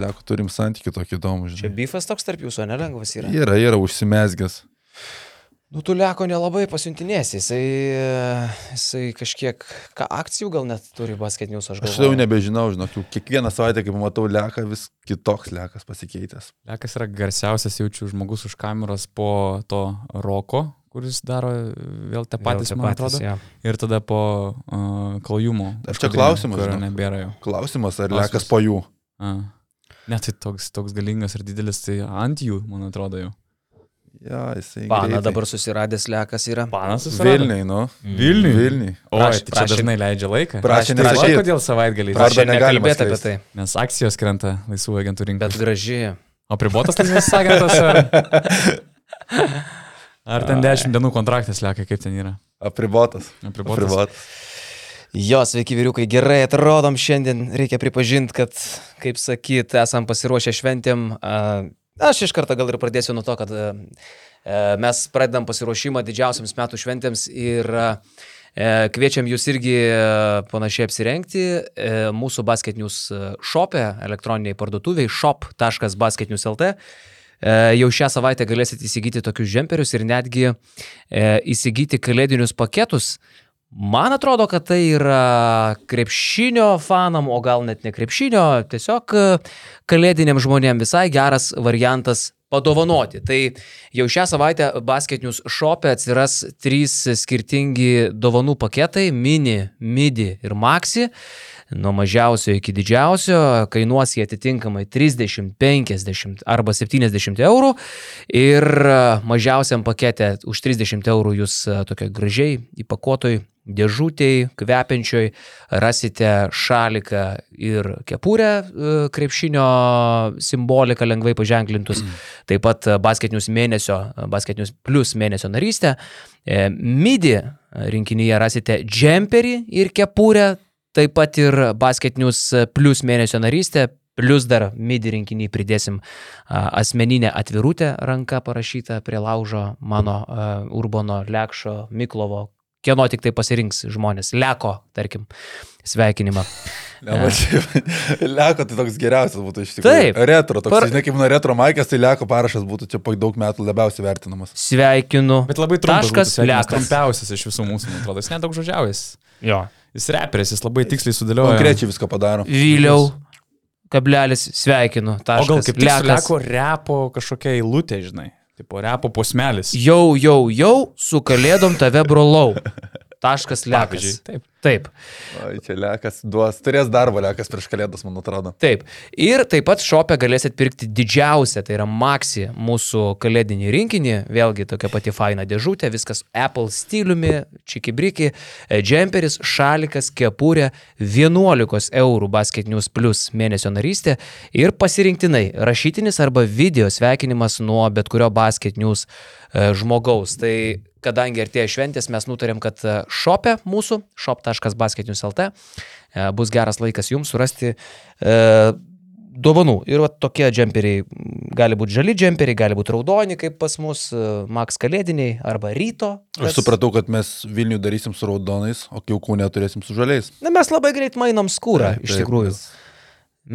Leku turim santykių tokį įdomų, Čia žinai. bifas toks tarp jūsų, nelengvas yra. Yra, yra užsimesgęs. Nu, tu leko nelabai pasiuntinėsi, jisai, jisai kažkiek, ką akcijų gal net turi basketinius, aš Aš galvoju. jau nebežinau, žinok, jau kiekvieną savaitę, kai matau Leką, vis kitoks Lekas pasikeitęs. Lekas yra garsiausias jaučiu žmogus už kameros po to roko, kuris daro vėl tą patys, man atrodo. Ja. Ir tada po uh, kaljumo. Ar čia klausimas, žinok? nebėra jau. Klausimas, ar Klausimas. Lekas po jų? A. Net tai toks, toks galingas ir didelis, tai ant jų, man atrodo jau. Ja, jisai. Pana greitai. dabar susiradęs lekas yra. Panas Vilniui, nu. Vilniui. Vilniui. O, Prašė- tai čia prašė- dažnai leidžia laiką. Prašė va, kodėl savaitgaliai. Vardo Prašė nekalbėti apie tai. Nes akcijos krenta laisvų agentų rinkos. Bet graži. O pribotas laisvas agentas ar... Ar ten 10 dienų kontraktas lieka, kaip ten yra? Apribotas. Apribotas. Apribotas. Jo, sveiki vyriukai, gerai atrodom šiandien, reikia pripažinti, kad, kaip sakyt, esam pasiruošę šventėm. Aš iš karto gal ir pradėsiu nuo to, kad mes pradedam pasiruošimą didžiausiams metų šventėms ir e, kviečiam jūs irgi panašiai apsirengti e, mūsų basketinius šopė, elektroniniai parduotuviai shop.basketinius.lt. E, Jau šią savaitę galėsite įsigyti tokius džemperius ir netgi įsigyti kalėdinius paketus. Man atrodo, kad tai yra krepšinio fanam, o gal net ne krepšinio, tiesiog e, kalėdiniam žmonėm visai geras variantas padovanoti. Tai jau šią savaitę basketinius šopė atsiras trys skirtingi dovanų paketai - mini, midi ir maxi. Nuo mažiausio iki didžiausio kainuos jie atitinkamai 30, 50 arba 70 eurų. Ir e, mažiausiam pakete už 30 eurų jūs e, tokia gražiai įpakuotoj dėžutėj, kvepiančioj rasite šaliką ir kepurę e, krepšinio simboliką lengvai paženklintus. Taip pat basketinius mėnesio, basketinius plus mėnesio narystę. Midi rinkinyje rasite džemperį ir kepurę, taip pat ir basketinius plus mėnesio narystę. Plus dar midi rinkinį pridėsim asmeninę atvirutę ranka parašytą prie laužo mano Urbono Lekšo Miklovo, kieno tik tai pasirinks žmonės. Leko, tarkim, sveikinimą. Leko, leko tai toks geriausias būtų iš tikrųjų. Taip. Retro, toks, Par- žinai, kaip nuo retro maikės, tai leko parašas būtų čia po daug metų labiausiai vertinamas. Sveikinu. Bet labai trumpas. Taškas, lekas. Trumpiausias iš visų mūsų, man atrodo. Jis nedaug žodžiaujas. Jo. Jis reperis, jis labai tiksliai sudėlioja. Konkrečiai viską padaro. Vyliau, kablelis, sveikinu. O gal Taškas, kaip leko repo kažkokia eilutė, žinai. Tipo repo posmelis. Jau, jau, jau, su kalėdom tave brolau. Taškas lekas. Taip. Taip. O, čia lekas duos, turės darbo lekas prieš kalėdas, man atrodo. Taip. Ir taip pat šopė galėsit pirkti didžiausią, tai yra Maxi mūsų kalėdinį rinkinį, vėlgi tokia pati faina dėžutė, viskas Apple stiliumi, čikibriki, e, džemperis, šalikas, kepurė, 11 eurų basketinius plus mėnesio narystė ir pasirinktinai rašytinis arba video sveikinimas nuo bet kurio basketinius žmogaus. Tai kadangi artėja šventės, mes nutarėm, kad e, šopė mūsų, shop.basketinius.lt e, bus geras laikas jums surasti e, dovanų. Ir va, tokie džemperiai, gali būti žali džemperiai, gali būti raudoni, kaip pas mus, e, Max kalėdiniai arba ryto. Aš supratau, kad mes Vilnių darysim su raudonais, o kiaukų neturėsim su žaliais. Na, mes labai greit mainom skūrą, Taip, iš taip, tikrųjų.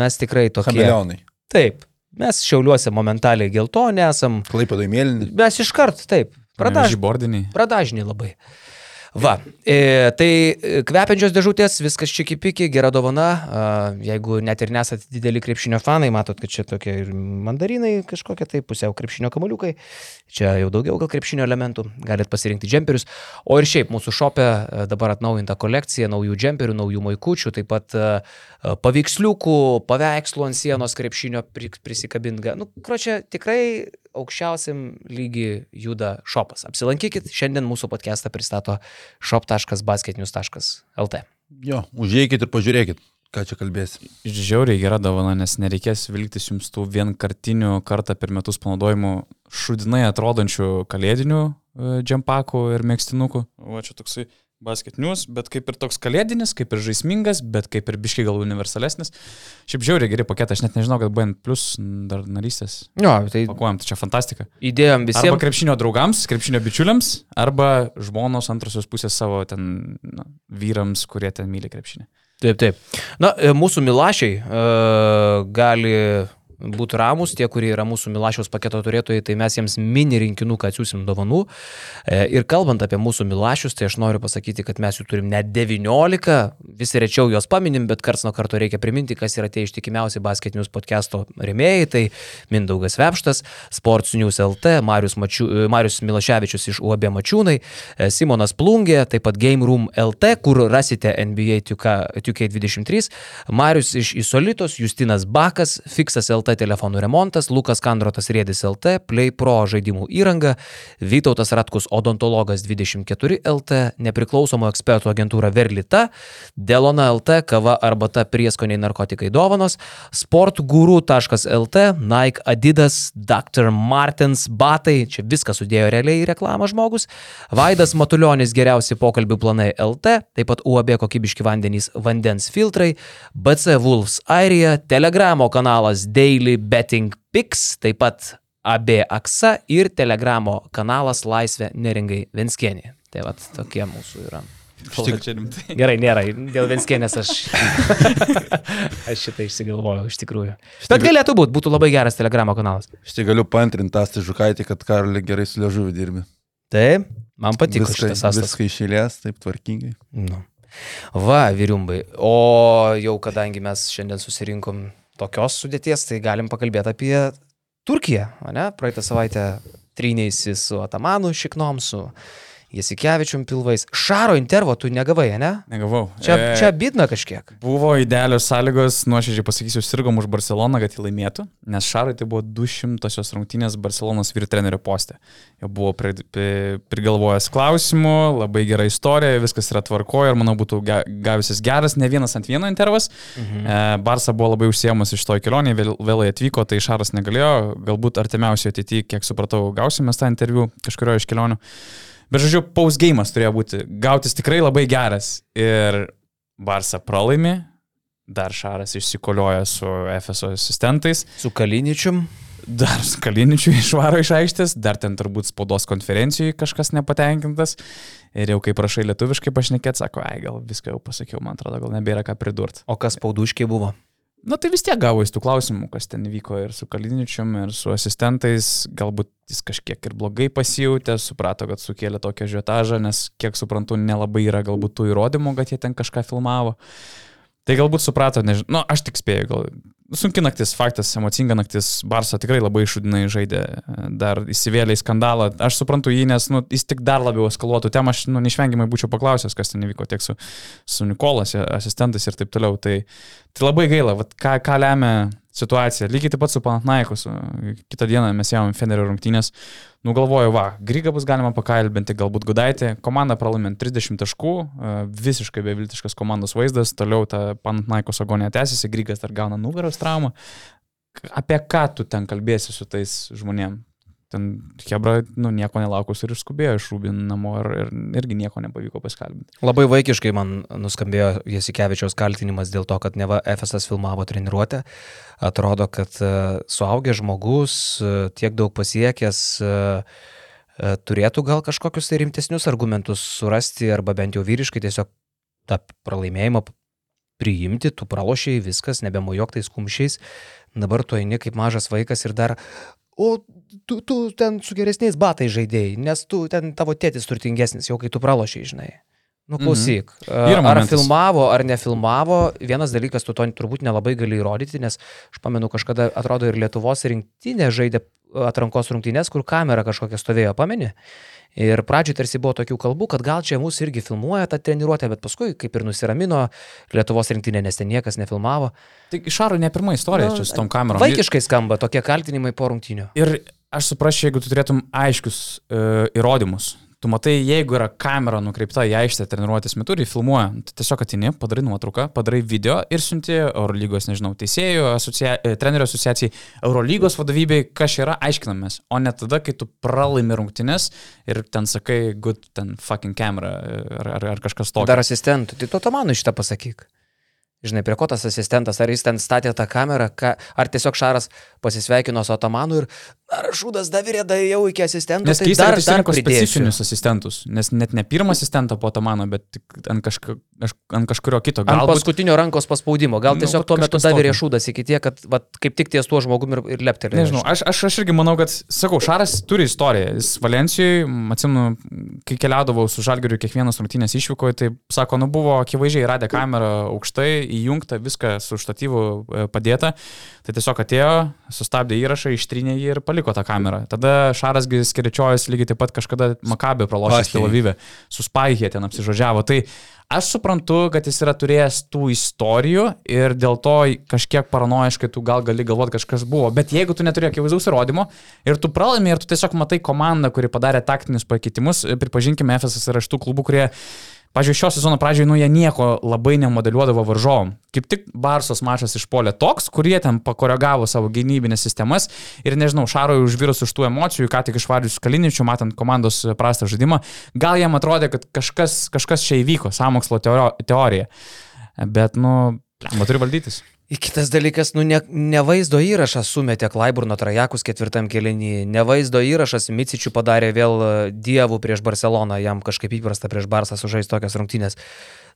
Mes tikrai tokie. Chameleonai. Taip, mes šiauliuose momentaliai geltoni esam. Klaipėdai mėlyni. Mes iškart, taip, pradaž, Žybordiniai. pradažni labai. Va, e, tai e, kvepiančios dėžutės, viskas čiki piki, gera dovana. A, jeigu net ir nesate dideli krepšinio fanai, matot, kad čia tokie ir mandarinai kažkokie tai pusiau krepšinio kamaliukai. Čia jau daugiau gal krepšinio elementų, galit pasirinkti džemperius. O ir šiaip mūsų šopė e, dabar atnaujinta kolekcija naujų džemperių, naujų maikučių, taip pat e, e, paveiksliukų, paveikslų ant sienos krepšinio pri- prisikabinga. Nu, kročia, tikrai aukščiausiam lygiai juda šopas. Apsilankykit, šiandien mūsų podcastą pristato shop.basketinius.lt. Jo, užėjkit ir pažiūrėkit, ką čia kalbėsi. Žiauriai gera dovana, nes nereikės vilktis jums tų vienkartinių kartą per metus panaudojimų šudinai atrodančių kalėdinių e, džempakų ir mėgstinukų. O čia toksai basketinius, bet kaip ir toks kalėdinis, kaip ir žaismingas, bet kaip ir biškai gal universalesnis. Šiaip žiauriai geri paketai, aš net nežinau, kad BN plus dar narystės. Jo, tai Pakuojam, tai čia fantastika. įdėjom Arba visiems. krepšinio draugams, krepšinio bičiuliams, arba žmonos antrosios pusės savo ten na, vyrams, kurie ten myli krepšinį. Taip, taip. Na, e, mūsų milašiai uh, gali būti ramus, tie, kurie yra mūsų Milašiaus paketo turėtojai, tai mes jiems mini rinkinuką atsiųsim dovanų. E, ir kalbant apie mūsų Milašius, tai aš noriu pasakyti, kad mes jų turim net 19, visi rečiau juos paminim, bet karts nuo karto reikia priminti, kas yra tie ištikimiausi Basket News podcast'o remėjai, tai Mindaugas Vepštas, Sports News LT, Marius, Mačiu, Marius Milaševičius iš UAB Mačiūnai, e, Simonas Plungė, taip pat Game Room LT, kur rasite NBA 2K23, Marius iš Isolitos, Justinas Bakas, Fixas LT telefonų remontas, Lukas Kandrotas Rėdis LT, Play Pro žaidimų įranga, Vytautas Ratkus Odontologas 24 LT, nepriklausomų ekspertų agentūra Verlita, Delona LT, kava arbata prieskoniai narkotikai dovanos, sportguru.lt, Nike Adidas, Dr. Martins batai, čia viską sudėjo realiai į reklamą žmogus, Vaidas Matuljonis geriausi pokalbių planai LT, taip pat UAB kokybiški vandenys vandens filtrai, BC Wolves Airija, Telegramo kanalas Daily Betting Pix, taip pat AB Aksa ir Telegramo kanalas Laisvė Neringai Venskienė. Tai vad tokie mūsų yra. Tik... Čia rimtai. Gerai, nėra, dėl Venskienės aš, aš šitą išsigalvojau iš tikrųjų. Bet galėtų būti, būtų labai geras Telegramo kanalas. Tik galiu paantrinti tą Žukaitį, kad Karolį gerai su liežuviu dirbi. Taip, man patiko Viską, šitas astas. viską išėlės, taip tvarkingai. Nu. Va, vyriumbai. O jau kadangi mes šiandien susirinkom tokios sudėties, tai galim pakalbėti apie Turkiją, ne? Praeitą savaitę trynėsi su Atamanu Šiknom, su Jasikevičium pilvais. Šaro intervo tu negavai, ne? Negavau. Čia, E, čia bidna kažkiek. Buvo idealios sąlygos, nuoširdžiai pasakysiu, sirgom už Barceloną, kad jį laimėtų, nes Šarui tai buvo 200-osios rungtynės Barcelonos vyr trenerio poste. Jau buvo pri, pri, prigalvojęs klausimų, labai gera istorija, viskas yra tvarkoje ir manau būtų ga, gavusis geras, ne vienas ant vieno intervas. Mhm. E, Barsa buvo labai užsiemus iš to kelionį, vėl, vėlai atvyko, tai Šaras negalėjo, galbūt artimiausioje ateityje, kiek supratau, gausime tą interviu kažkurio iš kelionių. Bet žodžiu, paus gėjimas turėjo būti, gautis tikrai labai geras. Ir Barsa pralaimi, dar Šaras išsikolioja su FSO asistentais, Su Kaliničium. dar su Kaliničiu išvaro iš aikštės, dar ten turbūt spaudos konferencijoje kažkas nepatenkintas. Ir jau kai prašai lietuviškai pašnekėti, sako, ai gal viską jau pasakiau, man atrodo, gal nebėra ką pridurti. O kas pauduškiai buvo? Na tai vis tiek gavo jis tų klausimų, kas ten vyko ir su Kaliničium, ir su asistentais. Galbūt jis kažkiek ir blogai pasijūtė, suprato, kad sukėlė tokią žiotažą, nes kiek suprantu, nelabai yra galbūt tų įrodymų, kad jie ten kažką filmavo. Tai galbūt suprato, nežinau, nu, aš tik spėjau, gal sunki naktis, faktas, emocinga naktis, Barsa tikrai labai išudinai žaidė, dar įsivėlė į skandalą. Aš suprantu jį, nes nu, jis tik dar labiau eskaluotų temą, aš nu, neišvengiamai būčiau paklausęs, kas ten įvyko tiek su, su Nikolas, asistentais ir taip toliau. Tai, tai labai gaila, vat, ką, ką lemia situacija. Lygiai taip pat su Panatnaikos. Kitą dieną mes ėjome Fenerio rungtynės. Nugalvoju, va, Grygą bus galima pakalbinti, galbūt Gudaitį. Komanda pralaimint 30 taškų, e, visiškai beviltiškas komandos vaizdas. Toliau ta Panatnaikos agonija tęsiasi, Grygas dar gauna nugaros traumą. Apie ką tu ten kalbėsi su tais žmonėm? Ten Hebra, nu, nieko nelaukus ir išskubėjo iš Rūbin namo ir, ir irgi nieko nepavyko paskalbinti. Labai vaikiškai man nuskambėjo Jasikevičiaus kaltinimas dėl to, kad neva FSS filmavo treniruotę. Atrodo, kad e, suaugęs žmogus, e, tiek daug pasiekęs, e, turėtų gal kažkokius tai rimtesnius argumentus surasti arba bent jau vyriškai tiesiog tą pralaimėjimą priimti, tu pralošiai viskas, nebemojok tais kumščiais, dabar tu eini kaip mažas vaikas ir dar O tu, tu ten su geresniais batais žaidėjai, nes tu ten tavo tėtis turtingesnis, jau kai tu pralošiai, žinai. Nu, klausyk, Mhm. Yra -hmm. ar filmavo, ar nefilmavo, vienas dalykas, tu to turbūt nelabai gali įrodyti, nes aš pamenu, kažkada atrodo ir Lietuvos rinktinė žaidė atrankos rungtynės, kur kamera kažkokia stovėjo, pameni. Ir pradžioje tarsi buvo tokių kalbų, kad gal čia mūsų irgi filmuoja tą treniruotę, bet paskui kaip ir nusiramino Lietuvos rinktinė, nes ten niekas nefilmavo. Tai Šaro ne pirma istorija Nu, čia su tom kamerom. Vaikiškai skamba tokie kaltinimai po rungtynių. Ir aš suprasčiau, jeigu tu turėtum aiškius uh, įrodymus. Tu matai, jeigu yra kamera nukreipta į aikštę treniruotės metu ir jį filmuoja, tai tiesiog atini, padarai nuotrauką, padarai video ir siunti Eurolygos, nežinau, teisėjų, asocia... e, trenerių asociacijai, Eurolygos vadovybei, kas yra, aiškinamės. O ne tada, kai tu pralaimi rungtynes ir ten sakai, good, ten fucking camera ar, ar, ar kažkas tokio. Dar asistentų, tai tu to mano šitą pasakyk. Žinai, prie ko tas asistentas, ar jis ten statė tą kamerą, ką, ar tiesiog Šaras pasisveikino su Atamanu ir ar Šūdas davirė da jau iki asistento. Nes tai keista, dar, dar specifinius asistentus, nes net ne pirmą asistentą po Tamano, bet tik ant, kažka, kaž- ant kažkurio kito. Ant Galbūt paskutinio rankos paspaudimo. Gal Nu, tiesiog vat tuo metu davirė. Šūdas iki tiek, kad vat, kaip tik ties tuo žmogumi ir, ir leptelė. Nežinau, aš, aš, aš irgi manau, kad, sakau, Šaras turi istoriją. Jis Valencijoje, atsimenu, kai keliaudavau su Žalgiriu kiekvienas rungtynės išvykoje, tai sako, nu buvo akivaizdžiai radę kamerą aukštai, įjungta, viską su štatyvu e, padėta. Tai tiesiog atėjo, sustabdė įrašą, ištrynė jį ir paliko tą kamerą. Tada Šarasgi skiričiojas lygiai taip pat kažkada Makabė Spahį. Tel Avive, su Spaihė ten apsižodžiavo. Tai aš suprantu, kad jis yra turėjęs tų istorijų ir dėl to kažkiek paranoiškai tu gal gali galvoti, kažkas buvo. Bet jeigu tu neturi akivaizdaus įrodymo ir tu pralaimi ir tu tiesiog matai komandą, kuri padarė taktinius pakeitimus, pripažinkime, FSS yra iš tų klubų, kurie Pavyzdžiui, šio sezono pradžioje, nu, jie nieko labai nemodeliuodavo varžovom. Kaip tik Barsos mačas išpolė toks, kurie ten pakoregavo savo gynybinės sistemas ir, nežinau, Šaroj užvirus už tų emocijų, ką tik išvardžius Kaliničių, matant komandos prastą žaidimą, gal jam atrodė, kad kažkas, kažkas čia įvyko, samokslo teorija. Bet, nu, man turi valdytis. Ir kitas dalykas, nu, ne, ne vaizdo įrašas sumetė Klaiburno trajekus ketvirtam kelinį, ne vaizdo įrašas Micičių padarė vėl e, dievų prieš Barceloną, jam kažkaip įprasta prieš Barsą sužaisti tokias rungtynės.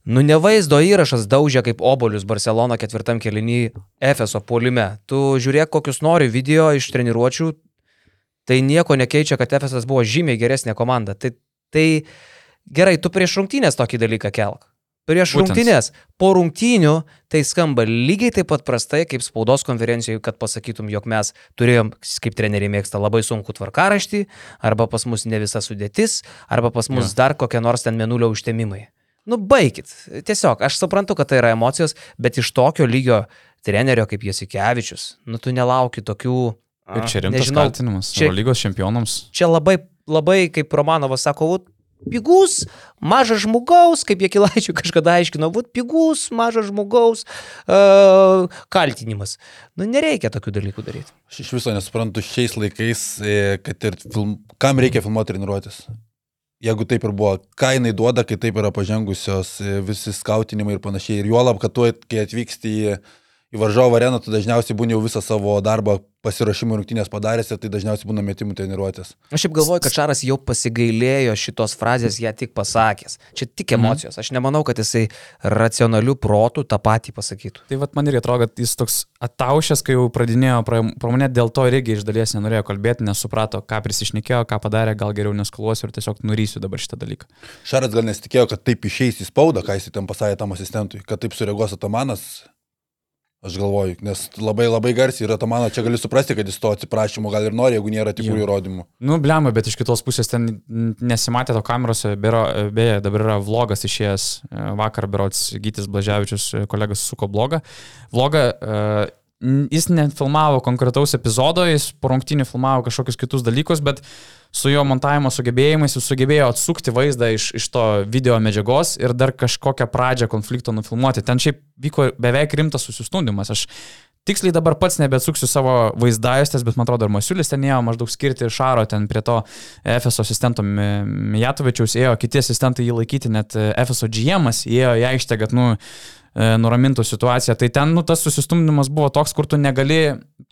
Nu, ne vaizdo įrašas daužė kaip obolius Barcelona ketvirtam kelinį Efeso puolime. Tu žiūrėk, kokius nori video iš treniruočių, tai nieko nekeičia, kad Efesas buvo žymiai geresnė komanda. Tai, tai gerai, tu prieš rungtynės tokį dalyką kelk. Prieš Būtent. rungtynės, po rungtynių tai skamba lygiai taip pat prastai, kaip spaudos konferencijoje, kad pasakytum, jog mes turėjom, kaip treneriai mėgsta, labai sunku tvarkaraštį, arba pas mus ne visa sudėtis, arba pas mus Jo. dar kokie nors ten menulio užtemimai. Nu, baigit. Tiesiog, aš suprantu, kad tai yra emocijos, bet iš tokio lygio trenerio kaip Jasikevičius, nu tu nelauki tokių... Ir čia rimtas nežinau, kaltinimas čia- lygos čempionams. čia labai, labai, kaip Romanovas sako, pigus, mažas žmogaus, kaip jie kilaičių kažkada aiškino, vat, pigus, mažas žmogaus uh, kaltinimas. Nu, nereikia tokių dalykų daryti. Aš iš viso nesuprantu šiais laikais, e, kad ir film, kam reikia filmuoti treniruotis. Jeigu taip ir buvo, ką jinai duoda, kai taip yra pažengusios e, visi skautinimai ir panašiai. Ir juolab, kad tu, kai atvyksti į, į varžovo areną, tu dažniausiai būni jau visą savo darbą pasiruošimų rungtynės padaręs ir tai dažniausiai būna metimų treniruotės. Aš šiaip galvoju, kad Šaras jau pasigailėjo šitos frazės, ją tik pasakęs. Čia tik emocijos. Aš nemanau, kad jisai racionalių protų tą patį pasakytų. Tai vad man irgi atrodo, kad jis toks ataušęs, kai jau pradinėjo pro mane, dėl to irgi iš dalies nenorėjo kalbėti, nesuprato, ką prisišnekėjo, ką padarė, gal geriau neskaluosiu ir tiesiog nurysiu dabar šitą dalyką. Šaras gal nesitikėjo, kad taip išeis į spaudą, ką jis ten pasakė tam asistentui, kad taip sureaguos Atamanas. Aš galvoju, nes labai labai garsiai yra Atamano, čia gali suprasti, kad jis to atsiprašymo gal ir nori, jeigu nėra tikrų įrodymų. Nu, blemba, bet iš kitos pusės ten nesimatė to kamerose, beje, dabar yra vlogas išėjęs, e, vakar berots Gytis Blaževičius, e, kolegas suko blogą. Vlogą, e, jis nefilmavo konkretaus epizodo, jis po rungtynį filmavo kažkokius kitus dalykus, bet su jo montavimo sugebėjimais jis sugebėjo atsukti vaizdą iš, iš to video medžiagos ir dar kažkokią pradžią konflikto nufilmuoti. Ten šiaip vyko beveik rimtas susistundimas. Aš Tiksliai dabar pats nebeatsuksiu savo vaizdajostės, bet man atrodo, ir Masiulis ten ėjo maždaug skirti Šaro ten prie to FSO asistento Mi- Mijatovičiaus, ėjo kiti asistentai jį laikyti, net FSO GM ėjo į aikštę, kad, nu, nuramintų situaciją. Tai ten, nu, tas susistumdymas buvo toks, kur tu negali,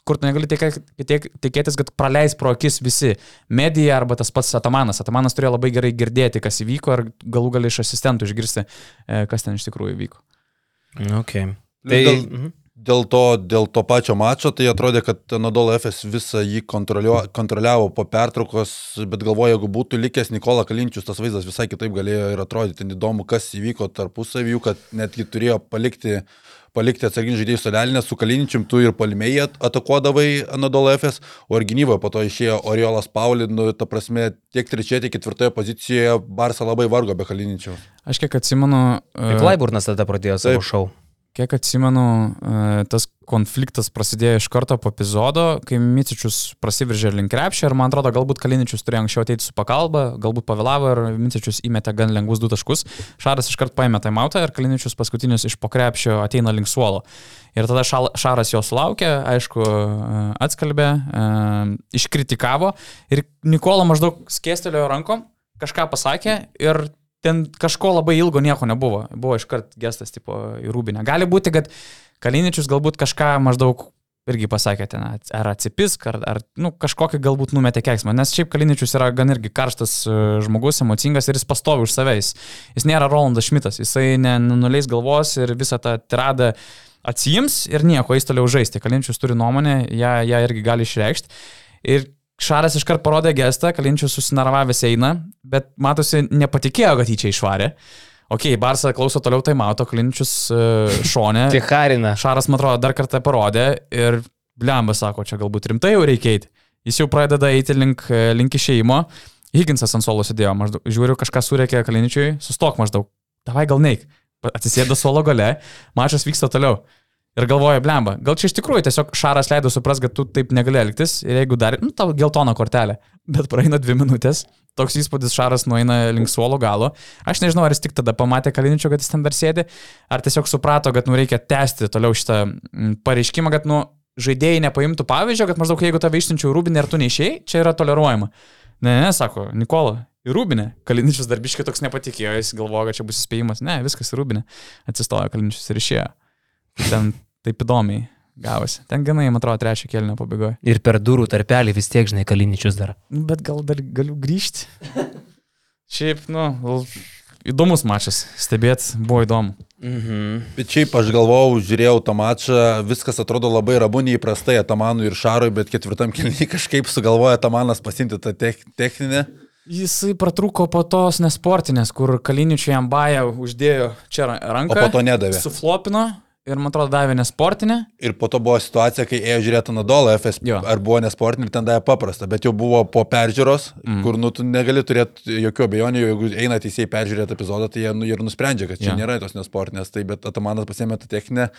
kur tu negali tikė- tikė- tikėtis, kad praleis pro akis visi. Medija arba tas pats Atamanas. Atamanas turėjo labai gerai girdėti, kas įvyko ir galų gali iš asistentų išgirsti, e, kas ten iš tikrųjų įvyko. Okay. Tai... Dėl, mhm. Dėl, to, dėl to pačio mačo, tai atrodė, kad Nadol FS visą jį kontroliavo po pertraukos, bet galvoju, jeigu būtų likęs Nikola Kalinčius, tas vaizdas visai kitaip galėjo ir atrodyti. Įdomu, kas įvyko tarpusavį, kad netgi turėjo palikti palikti atsarginių žaidėjų salelį, nes su Kalinčium tu ir palimėjai atakuodavai Anadolo FS, o ir gynyboje po to išėjo Oriolas Pauli, nu, ta prasme, tiek trečioje, tiek ketvirtoje pozicijoje Barsa labai vargo be Kalinčių. Aš kiek atsimenu. e, Klaiburnas tada pradėjo savo Taip. Kiek atsimenu, e, tas konfliktas prasidėjo iš karto po epizodo, kai Micičius prasiveržė link krepšio ir man atrodo, galbūt Kaliničius turėjo anksčiau ateiti su pagalba, galbūt pavėlavo ir Micičius įmetė gan lengvus du taškus. Šaras iškart paėmė taimautą ir Kaliničius paskutinis iš po krepšio ateina link suolo. Ir tada Šaras jo sulaukė, aišku, e, atskalbė, e, iškritikavo ir Nikola maždaug skėstelėjo rankom, kažką pasakė ir ten kažko labai ilgo nieko nebuvo. Buvo iškart gestas tipo į rūbinę. Gali būti, kad Kaliničius galbūt kažką maždaug irgi pasakė ten, ar atsipisk, ar, ar nu, kažkokį galbūt numetė keksmą. Nes šiaip Kaliničius yra gan irgi karštas e, žmogus, emocingas ir jis pastovi už save. Jis, nėra Rolandas Šmitas, jisai nenuleis galvos ir visą tą tiradą atsijims ir nieko, jis toliau žaisti. Kaliničius turi nuomonę, ją, ją irgi gali išreikšti. Ir Šaras iškart parodė gestą, Kalinčius susinaravęs eina, bet matosi, nepatikėjo, kad jį čia išvarė. Ok, Barsa klauso toliau taimauto, Klinčius uh, šonė. Tik Harina. Šaras, man atrodo, dar kartą parodė ir Blemba sako, čia galbūt rimtai jau reikia eiti. Jis jau pradeda eiti link, e, link išėjimo. Higginsas ant suolo sėdėjo, maždaug, žiūriu, kažką surėkė Kaliničiui, sustok maždaug. Davai gal neik. Atsisėda suolo gale, mačas vyksta toliau. Ir galvoja, blemba, gal čia iš tikrųjų tiesiog Šaras leido supras, kad tu taip negali elgtis ir jeigu dar, nu, tau geltona kortelė. Bet praeina dvi minutės, toks įspūdis Šaras nueina link suolo galo. Aš nežinau, ar jis tik tada pamatė Kaliničio, kad jis ten dar sėdi, ar tiesiog suprato, kad nu reikia tęsti toliau šitą pareiškimą, kad nu žaidėjai nepaimtų pavyzdžio, kad maždaug jeigu tave išsiunčiau rūbinę ir tu neišėjai, čia yra toleruojama. Ne, ne, sako, Nikola, į rūbinę. Kaliničius darbiškai toks nepatikėjo, jis galvojo, kad čia bus įspėjimas. Ne, viskas į rūbinę. Atsistojo Kaliničius ir išėjo. Ten taip įdomiai gavosi. Ten ganai, man atrodo, trečio kelnio pabaigoje. Ir per durų tarpelį vis tiek, žinai, kaliničius dar. Nu, bet gal dar galiu grįžti. Šiaip, nu, įdomus mačas. Stebėt buvo įdomu. Mhm. Bet šiaip aš galvojau, žiūrėjau tą mačą, viskas atrodo labai rabu, neįprastai Atamanui ir Šarui, bet ketvirtam kelniui kažkaip sugalvoja Atamanas pasimti tą techninę. Jisai pratrūko po tos nesportinės, kur Kaliničiui jam baja uždėjo čia ranką. O po to nedavė. Suflopino Ir man atrodo, davė nesportinę. Ir po to buvo situacija, kai ėjo žiūrėti Nadolą FS, jo. ar buvo nesportinė ir ten davė paprastą, bet jau buvo po peržiūros, mm. kur nu, tu negali turėti jokių abejonių, jeigu eina teisėjai peržiūrėti epizodą, tai jie nu, ir nusprendžia, kad čia ja. nėra tos nesportinės, tai bet Atamanas pasėmė tą techninę,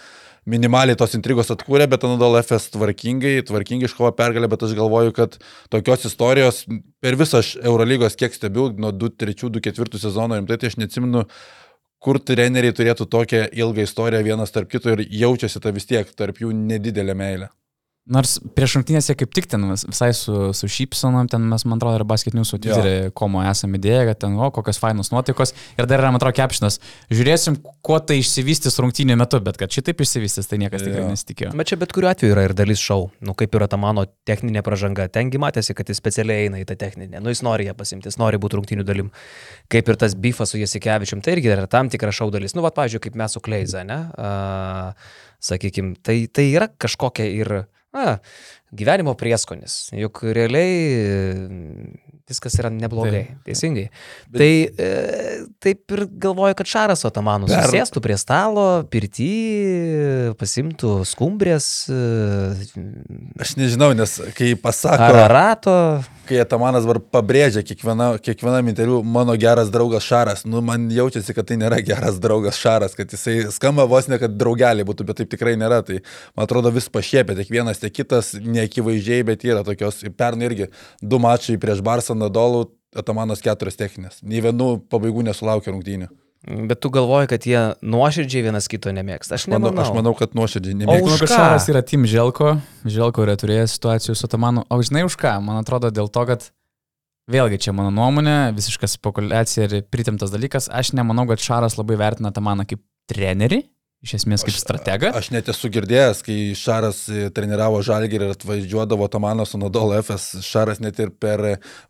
minimaliai tos intrigos atkūrė, bet Nadol FS tvarkingai, tvarkingai iškovo pergalę, bet aš galvoju, kad tokios istorijos per visą Eurolygos kiek stebiu, nuo 2-3-2-4 sezono rimtai, tai aš neatsimenu kur treneriai turėtų tokią ilgą istoriją vienas tarp kito ir jaučiasi ta vis tiek tarp jų nedidelė meilė. Nors prieš rungtynėse kaip tik ten visai su, su Šypsonom, ten mes, man atrodo, ir basket news Twitter'e komo esame idėję, kad ten, o, kokios fainos nuotaikos. Ir dar yra, man atrodo, kepšinas. Žiūrėsim, kuo tai išsivystys rungtynių metu, bet kad šitaip išsivystys, tai niekas tikrai nesitikėjo. Bet čia bet kuriuo atveju yra ir dalis šau. Nu, kaip yra ta mano techninė pažanga. Tengi matėsi, kad jis specialiai eina į tą techninę. Nu, jis nori ją pasimti, jis nori būti rungtynių dalim. Kaip ir tas bifas su Jasikevičium, tai irgi yra tam tikra šau dalis. Nu, va, pavyzdžiui, kaip mes su Kleiza, ne? Uh, Sakykime, tai, tai yra kažkokia ir na, gyvenimo prieskonis. Juk realiai viskas yra neblogai. Taip. Teisingai. Bet... Tai e, taip ir galvoju, kad Šaras Otamanus per... sėstų prie stalo, pirti, pasimtų skumbrės. E, Aš nežinau, nes kai pasako. Ararato. Kai Atamanas dabar pabrėžia kiekviena, kiekvienam interviu, mano geras draugas Šaras, nu man jaučiasi, kad tai nėra geras draugas Šaras, kad jisai skamba vos ne, kad draugeliai būtų, bet taip tikrai nėra. Tai man atrodo vis pašiepia, tiek vienas, tiek kitas, neakivaizdžiai, bet yra tokios, pernai irgi du mačai prieš Barsą Nadolų, Atamanas keturias techninės. Nei vienų pabaigų nesulaukė rungtynių. Bet tu galvoji, kad jie nuoširdžiai vienas kito nemėgsta. Aš, manau, nemanau. aš manau, kad nuoširdžiai nemėgsta. Manau, kad Šaras yra Tim Želko. Želko yra turėjęs situacijų su Atamanu. O žinai už ką? Man atrodo dėl to, kad vėlgi čia mano nuomonė, visiška spekuliacija ir pritimtas dalykas. Aš nemanau, kad Šaras labai vertina Atamaną kaip trenerį iš esmės kaip stratega. Aš, aš net esu girdėjęs, kai Šaras e, treniravo Žalgirį ir atvažiuodavo Tomanas su Nadol FS, Šaras net ir per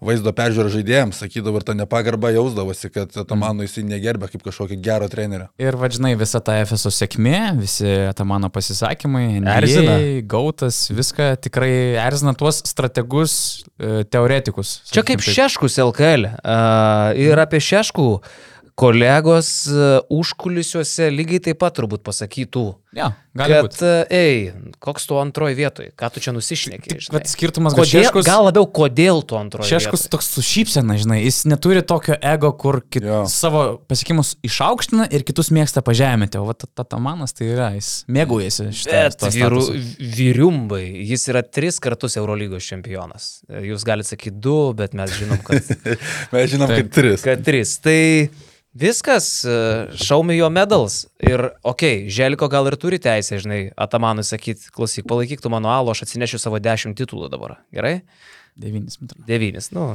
vaizdo peržiūrą žaidėjams sakydavo ir tą nepagarbą jausdavosi, kad Tomano mm. jisai negerbė kaip kažkokio gero trenerio. Ir vadžinai, visa ta FSO sėkmė, visi Tomano pasisakymai, erzina. Gautas, viską tikrai erzina tuos strategus, e, teoretikus. Čia kaip taip. Šeškus LKL. Uh, ir apie Šeškų. Uh, kolegos e, užkulisiuose lygiai taip pat turbūt pasakytų. Ja, kad, būt. E, ei, koks tu antroji vietoj, ką tu čia nusišneki? Bet skirtumas gal šeškus. Gal labiau, kodėl tu antroji vietoj. Šeškus toks su šypsena, žinai, jis neturi tokio ego, kur kit, ja. savo pasiekimus išaukština ir kitus mėgsta pažeminti. O ta, ta, ta manas tai yra, jis mėgaujasi šitą. Vyru, vyriumbai, jis yra tris kartus Eurolygos čempionas. Jūs galite sakyti du, bet mes žinom, kad... mes žinom, kad tris. Kad tris. Tai Viskas, show me your medals. Ir, okei, okay, Želiko gal ir turi teisę, žinai, Atamanui sakyti, klausyk, palaikyk tu mano alų, aš atsinešiu savo dešimt titulų dabar. Gerai? Devynis, atrodo. Devynis, nu,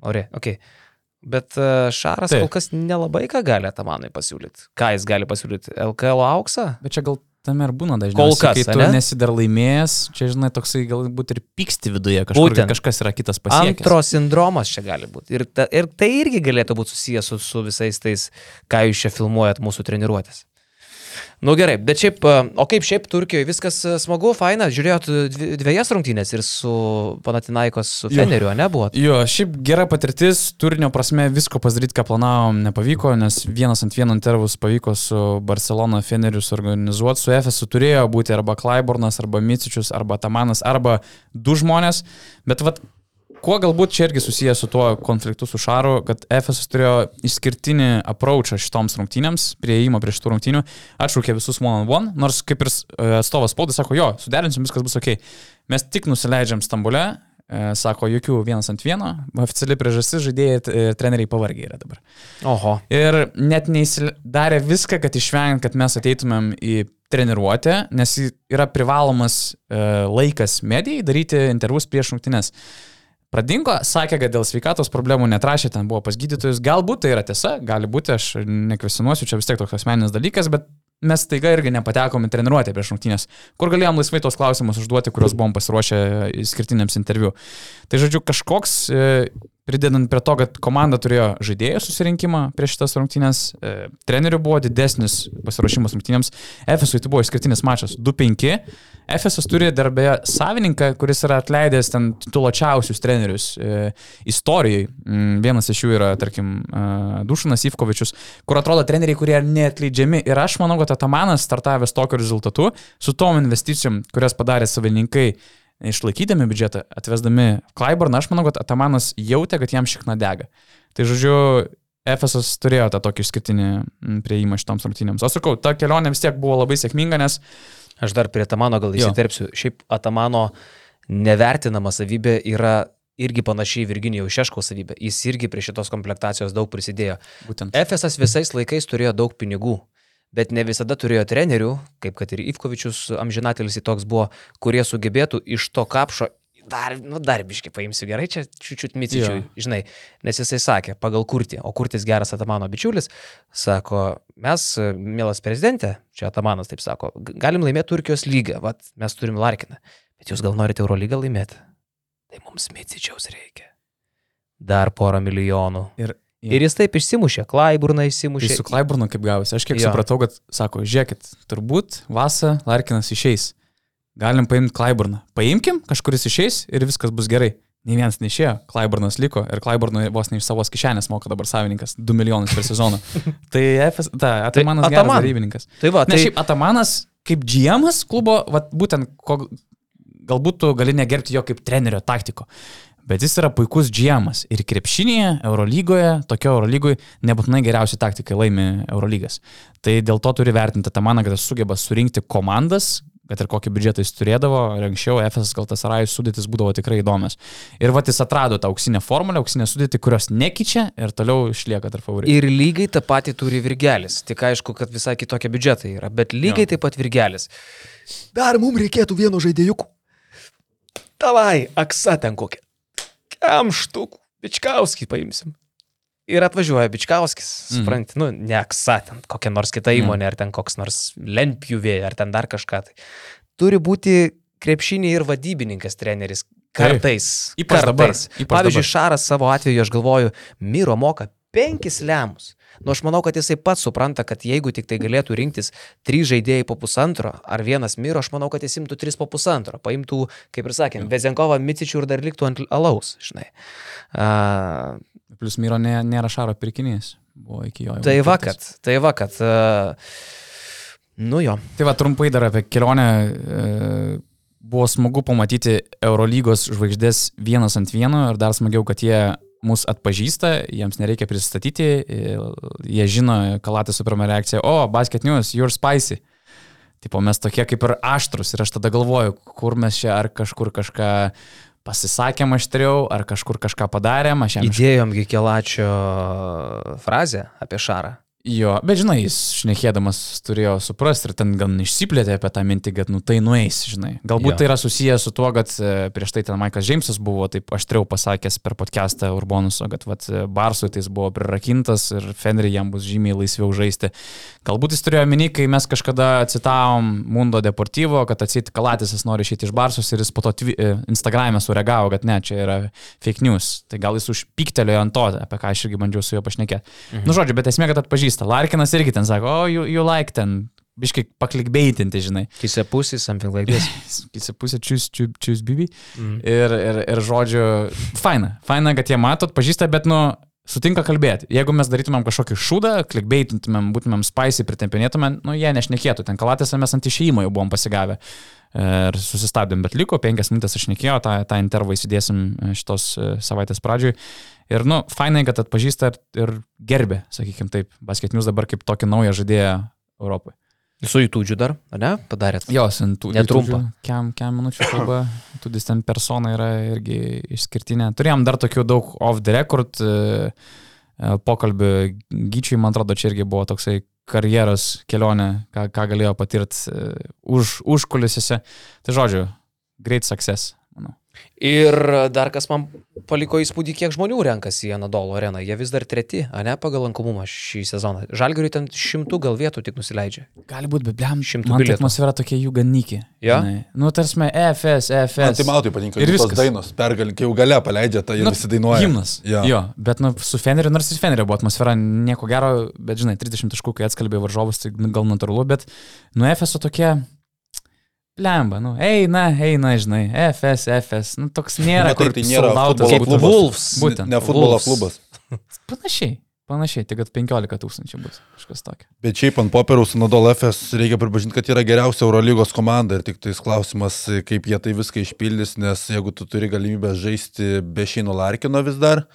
ore, okei. Okay. Bet e, Šaras Taip. kol kas nelabai ką gali Atamanui pasiūlyti. Ką jis gali pasiūlyti? LKL auksą? Bet čia gal tame ir būna dažniausiai. Kol kas, kai tu ane? nesi dar laimėjęs, čia žinai, toksai galbūt ir pyksti viduje, kažkur, Būtent. kažkas yra kitas pasiekęs. Antro sindromas čia gali būti. Ir, ta, ir tai irgi galėtų būti susijęs su, su visais tais, ką jūs čia filmuojat mūsų treniruotės. Nu gerai, bet šiaip, e, o kaip šiaip Turkijoje viskas e, smagu, faina, žiūrėjot dvi- dviejas rungtynės ir su Panatinaikos, su. Feneriu, ne buvo? Jo, šiaip gera patirtis, turinio prasme visko padaryti, ką planavom, nepavyko, nes vienas ant vieno intervus pavyko su Barcelona Feneriu suorganizuoti, su Efesu turėjo būti arba Klaibornas, arba Micičius, arba Tamanas, arba du žmonės, bet vad, kuo galbūt čia irgi susijęs su tuo konfliktu su Šaru, kad Efesas turėjo išskirtinį approachą šitoms rungtynėms, prieėjimą prie šitų rungtynių, atšaukė visus one on one, nors kaip ir e, atstovas spaudai sako, jo, suderinsim, viskas bus ok. Mes tik nusileidžiam Stambule, E, Sako, jokių vienas ant vieno, oficiali priežastis žaidėjai ir ir treneriai pavargiai yra dabar. Oho. Ir net neįsidarė viską, kad išvengiant, kad mes ateitumėm į treniruotę, nes yra privalomas e, laikas medijai daryti intervus prieš rungtynes. Pradingo, sakė, kad dėl sveikatos problemų netrašė, ten buvo pas gydytojus. Galbūt tai yra tiesa, gali būti, aš nekvesinuosiu, čia vis tiek toks asmeninis dalykas, bet mes taiga irgi nepatekom į treniruotę prieš rungtynės, kur galėjom laisvai tos klausimus užduoti, kuriuos buvom pasiruošę skirtiniams interviu. Tai žodžiu, kažkoks, e, pridedant prie to, kad komanda turėjo žaidėjų susirinkimą prieš šitas rungtynės, e, trenerių buvo didesnis pasiruošimas rungtynėms, Efesui tai buvo išskirtinis mačas 2-5. Efesas turi darbėje savininką, kuris yra atleidęs ten tituločiausius trenerius e, istorijai. Mm, vienas iš jų yra, tarkim, Dušanas Ivkovičius, kur atrodo treneriai, kurie neatleidžiami. Ir aš manau, kad Atamanas startavęs tokiu rezultatu, su tom investicijom, kurias padarė savininkai, išlaikydami biudžetą, atvesdami Klaiborną, aš manau, kad Atamanas jautė, kad jam šikna dega. Tai žodžiu, Efesas turėjo tą tokį išskirtinį mm, prieimą šitoms rungtynėms. O sakau, ta kelionė vis tiek buvo labai sėkminga, nes Aš dar prie Atamano gal Jo. įsiterpsiu. Šiaip Atamano nevertinama savybė yra irgi panašiai Virginijaus Šeškaus savybė. Jis irgi prie šitos komplektacijos daug prisidėjo. būtent Efesas visais laikais turėjo daug pinigų, bet ne visada turėjo trenerių, kaip kad ir Ivkovičius amžinatelis į toks buvo, kurie sugebėtų iš to kapšo dar, nu, dar biškai paimsiu gerai, čia čiūčiut micičiui, žinai, nes jisai sakė, pagal kurtį, o kurtis geras Atamano bičiulis, sako, mes, mielas prezidentė, čia Atamanas taip sako, "g- galim laimėti Turkijos lygą, vat, mes turim Larkiną, bet jūs gal norite Eurolygą laimėti, tai mums micičiaus reikia. Dar porą milijonų. Ir, Ir jis taip išsimušė, Klaiburną Tai išsimušė. su Klaiburnu kaip gavosi. Aš kiek jo. supratau, kad sako, žiūrėkit, turbūt Vasa Larkinas išeis. Galim paimti Klaiburną. Paimkim, kažkuris išeis ir viskas bus gerai. Nei vienas neišėjo, Klaiburnas liko ir Klaiburnui vos ne iš savos kišenės moka dabar savininkas 2 milijonus per sezoną. tai FS, ta, Atamanas geras Ataman. darybininkas. Tai va, Na tai šiaip Atamanas kaip GMas klubo, vat, būtent ko, galbūt tu gali negerbti jo kaip trenerio taktiko. Bet jis yra puikus GMas ir krepšinėje, Eurolygoje, tokio Eurolygoje nebūtinai geriausi taktikai laimi Eurolygas. Tai dėl to turi vertinti Atamaną, kad jis sugeba surinkti komandas, kad ir kokį biudžetą jis turėdavo, ir anksčiau FS Galtasarajus sudėtis būdavo tikrai įdomios. Ir va jis atrado tą auksinę formulę, auksinę sudėtį, kurios nekeičia ir toliau išlieka tarp favoritų. ir lygiai tą patį turi Virgelis. Tik aišku, kad visai kitokie biudžetai yra, bet lygiai Jo. taip pat Virgelis. Dar mums reikėtų vieno žaidėjukų. Tavai, aksa ten kokia. Kam štukų? Bičkauskį paimsim. Ir atvažiuoja Bičkauskis, Mhm. supranti, nu, ne aksa, ten kokia nors kita įmonė, ar ten koks nors lentpjuvė, ar ten dar kažką. Tai. Turi būti krepšinį ir vadybininkas treneris. Kartais. Ypač dabar, kartais. ypač Pavyzdžiui, dabar. Šaras savo atveju, aš galvoju, Miro moka penkis lemus. Nu, aš manau, kad jisai pats supranta, kad jeigu tik tai galėtų rinktis trys žaidėjai po pusantro ar vienas Miro, aš manau, kad jis imtų tris po pusantro. Paimtų, kaip ir sakėm, Vezenkovą, Micičių ir dar liktų ant alaus, žinai. Uh, Plus Myro nė, nėra Šaro pirkinys. Buvo iki jo. tai va, nupirktas. kad, tai va, kad. Uh, nu jo. Tai va, trumpai dar apie kelionę. E, buvo smagu pamatyti Eurolygos žvaigždės vienas ant vieno ir dar smagiau, kad jie mus atpažįsta, jiems nereikia pristatyti, e, jie žino, kalatė su pirma reakcija, o, basket news, you're spicy. Tipo, mes tokie kaip ir aštrus ir aš tada galvoju, kur mes čia ar kažkur kažką pasisakėm aštriau, ar kažkur kažką padarėm, aš jam iš Įdėjom Gikelačio frazę apie Šarą. Jo, bet žinai, jis šnekėdamas turėjo suprasti ir ten gan išsiplėtė apie tą mintį, kad nu tai nueis, žinai. Galbūt Jo. tai yra susijęs su tuo, kad e, prieš tai ten Maikas Džeimsas buvo taip aštriau pasakęs per podcastą Urbonuso, kad vat, e, Barsui tai jis buvo prirakintas ir Fenry jam bus žymiai laisviau žaisti. Galbūt jis turėjo minį, kai mes kažkada citavom Mundo Deportivo, kad atsit Kalatisas nori išėti iš Barsus ir jis po to e, Instagram'e sureagavo, kad ne, čia yra fake news. Tai gal jis užpiktelėjo ant to, apie ką aš irgi bandžiau su juo pašnekėti. Mhm. Nu, žodžiu, bet esmė, kad atpažįsta. Larkinas irgi ten sako, o, you, you like ten, biškai paklikbeitinti, žinai. Kisė pusė, something like this. Jis pusė čiūs, čiūs, bibi. Mhm. Ir, ir, ir žodžiu, faina, faina, kad jie matot, pažįsta, bet, nu, sutinka kalbėti. Jeigu mes darytumėm kažkokį šūdą, klikbeitintumėm, būtumėm spicy, pritempinėtumėm, nu, jie nešnekėtų. Ten kalatėse mes ant išėjimo jau buvom pasigavę. Ir susistabdėm, bet liko penkias minutės aš nekėjau, tą, tą intervą įsidėsim e, šitos e, savaitės pradžioj. Ir, nu, fainai, kad atpažįsta ir, ir gerbė, sakykime taip, basketinius dabar kaip tokį naują žaidėją Europoje. Su įtūdžiu dar, ar ne? Padarėt. Jos, Netrumpą. Kiam, kiam minučių kalba, tudis ten persona yra irgi išskirtinė. Turėjom dar tokių daug off the record e, e, pokalbių. Gyčiui, man atrodo, čia irgi buvo toksai karjeros kelionė, ką, ką galėjo patirti už, už kulisiuose. Tai žodžiu, great success. Ir dar kas man paliko įspūdį, kiek žmonių renkasi į Anadolo areną. Jie vis dar treti, ne pagal lankomumą šį sezoną. Žalgiriui ten šimtų gal vietų tik nusileidžia. Gali būti, bet blem, Šimtų man tai bilietų. atmosfera tokia jų ganykė. Jo? žinai. Nu, tarsi, EFS, Man EFS. tai man tai patinka. Ir viskas. dainos, pergal, kai jau gale paleidžia, tai Nu, visi dainuoja. Gimnas. Jo. jo, bet nu, su Feneriu, nors ir Feneriu buvo atmosfera nieko gero, bet žinai, 30 taškų, kai atskalbė varžovus, tai gal natūralu, bet nu FSO tokia Lemba, nu, eina, eina, žinai, FS, FS, nu toks nėra, Ne, tai kur tai nėra futbolo Kaip. Wolves. Būtent. Ne futbolo klubas. Panašiai, panašiai, tik kad 15 tūkstančių bus kažkas tokio. Bet šiaip ant popieriaus Nadal FS reikia pripažinti, kad yra geriausia Eurolygos komanda ir tik tais klausimas, kaip jie tai viską išpildys, nes jeigu tu turi galimybę žaisti be Šeino Larkino vis dar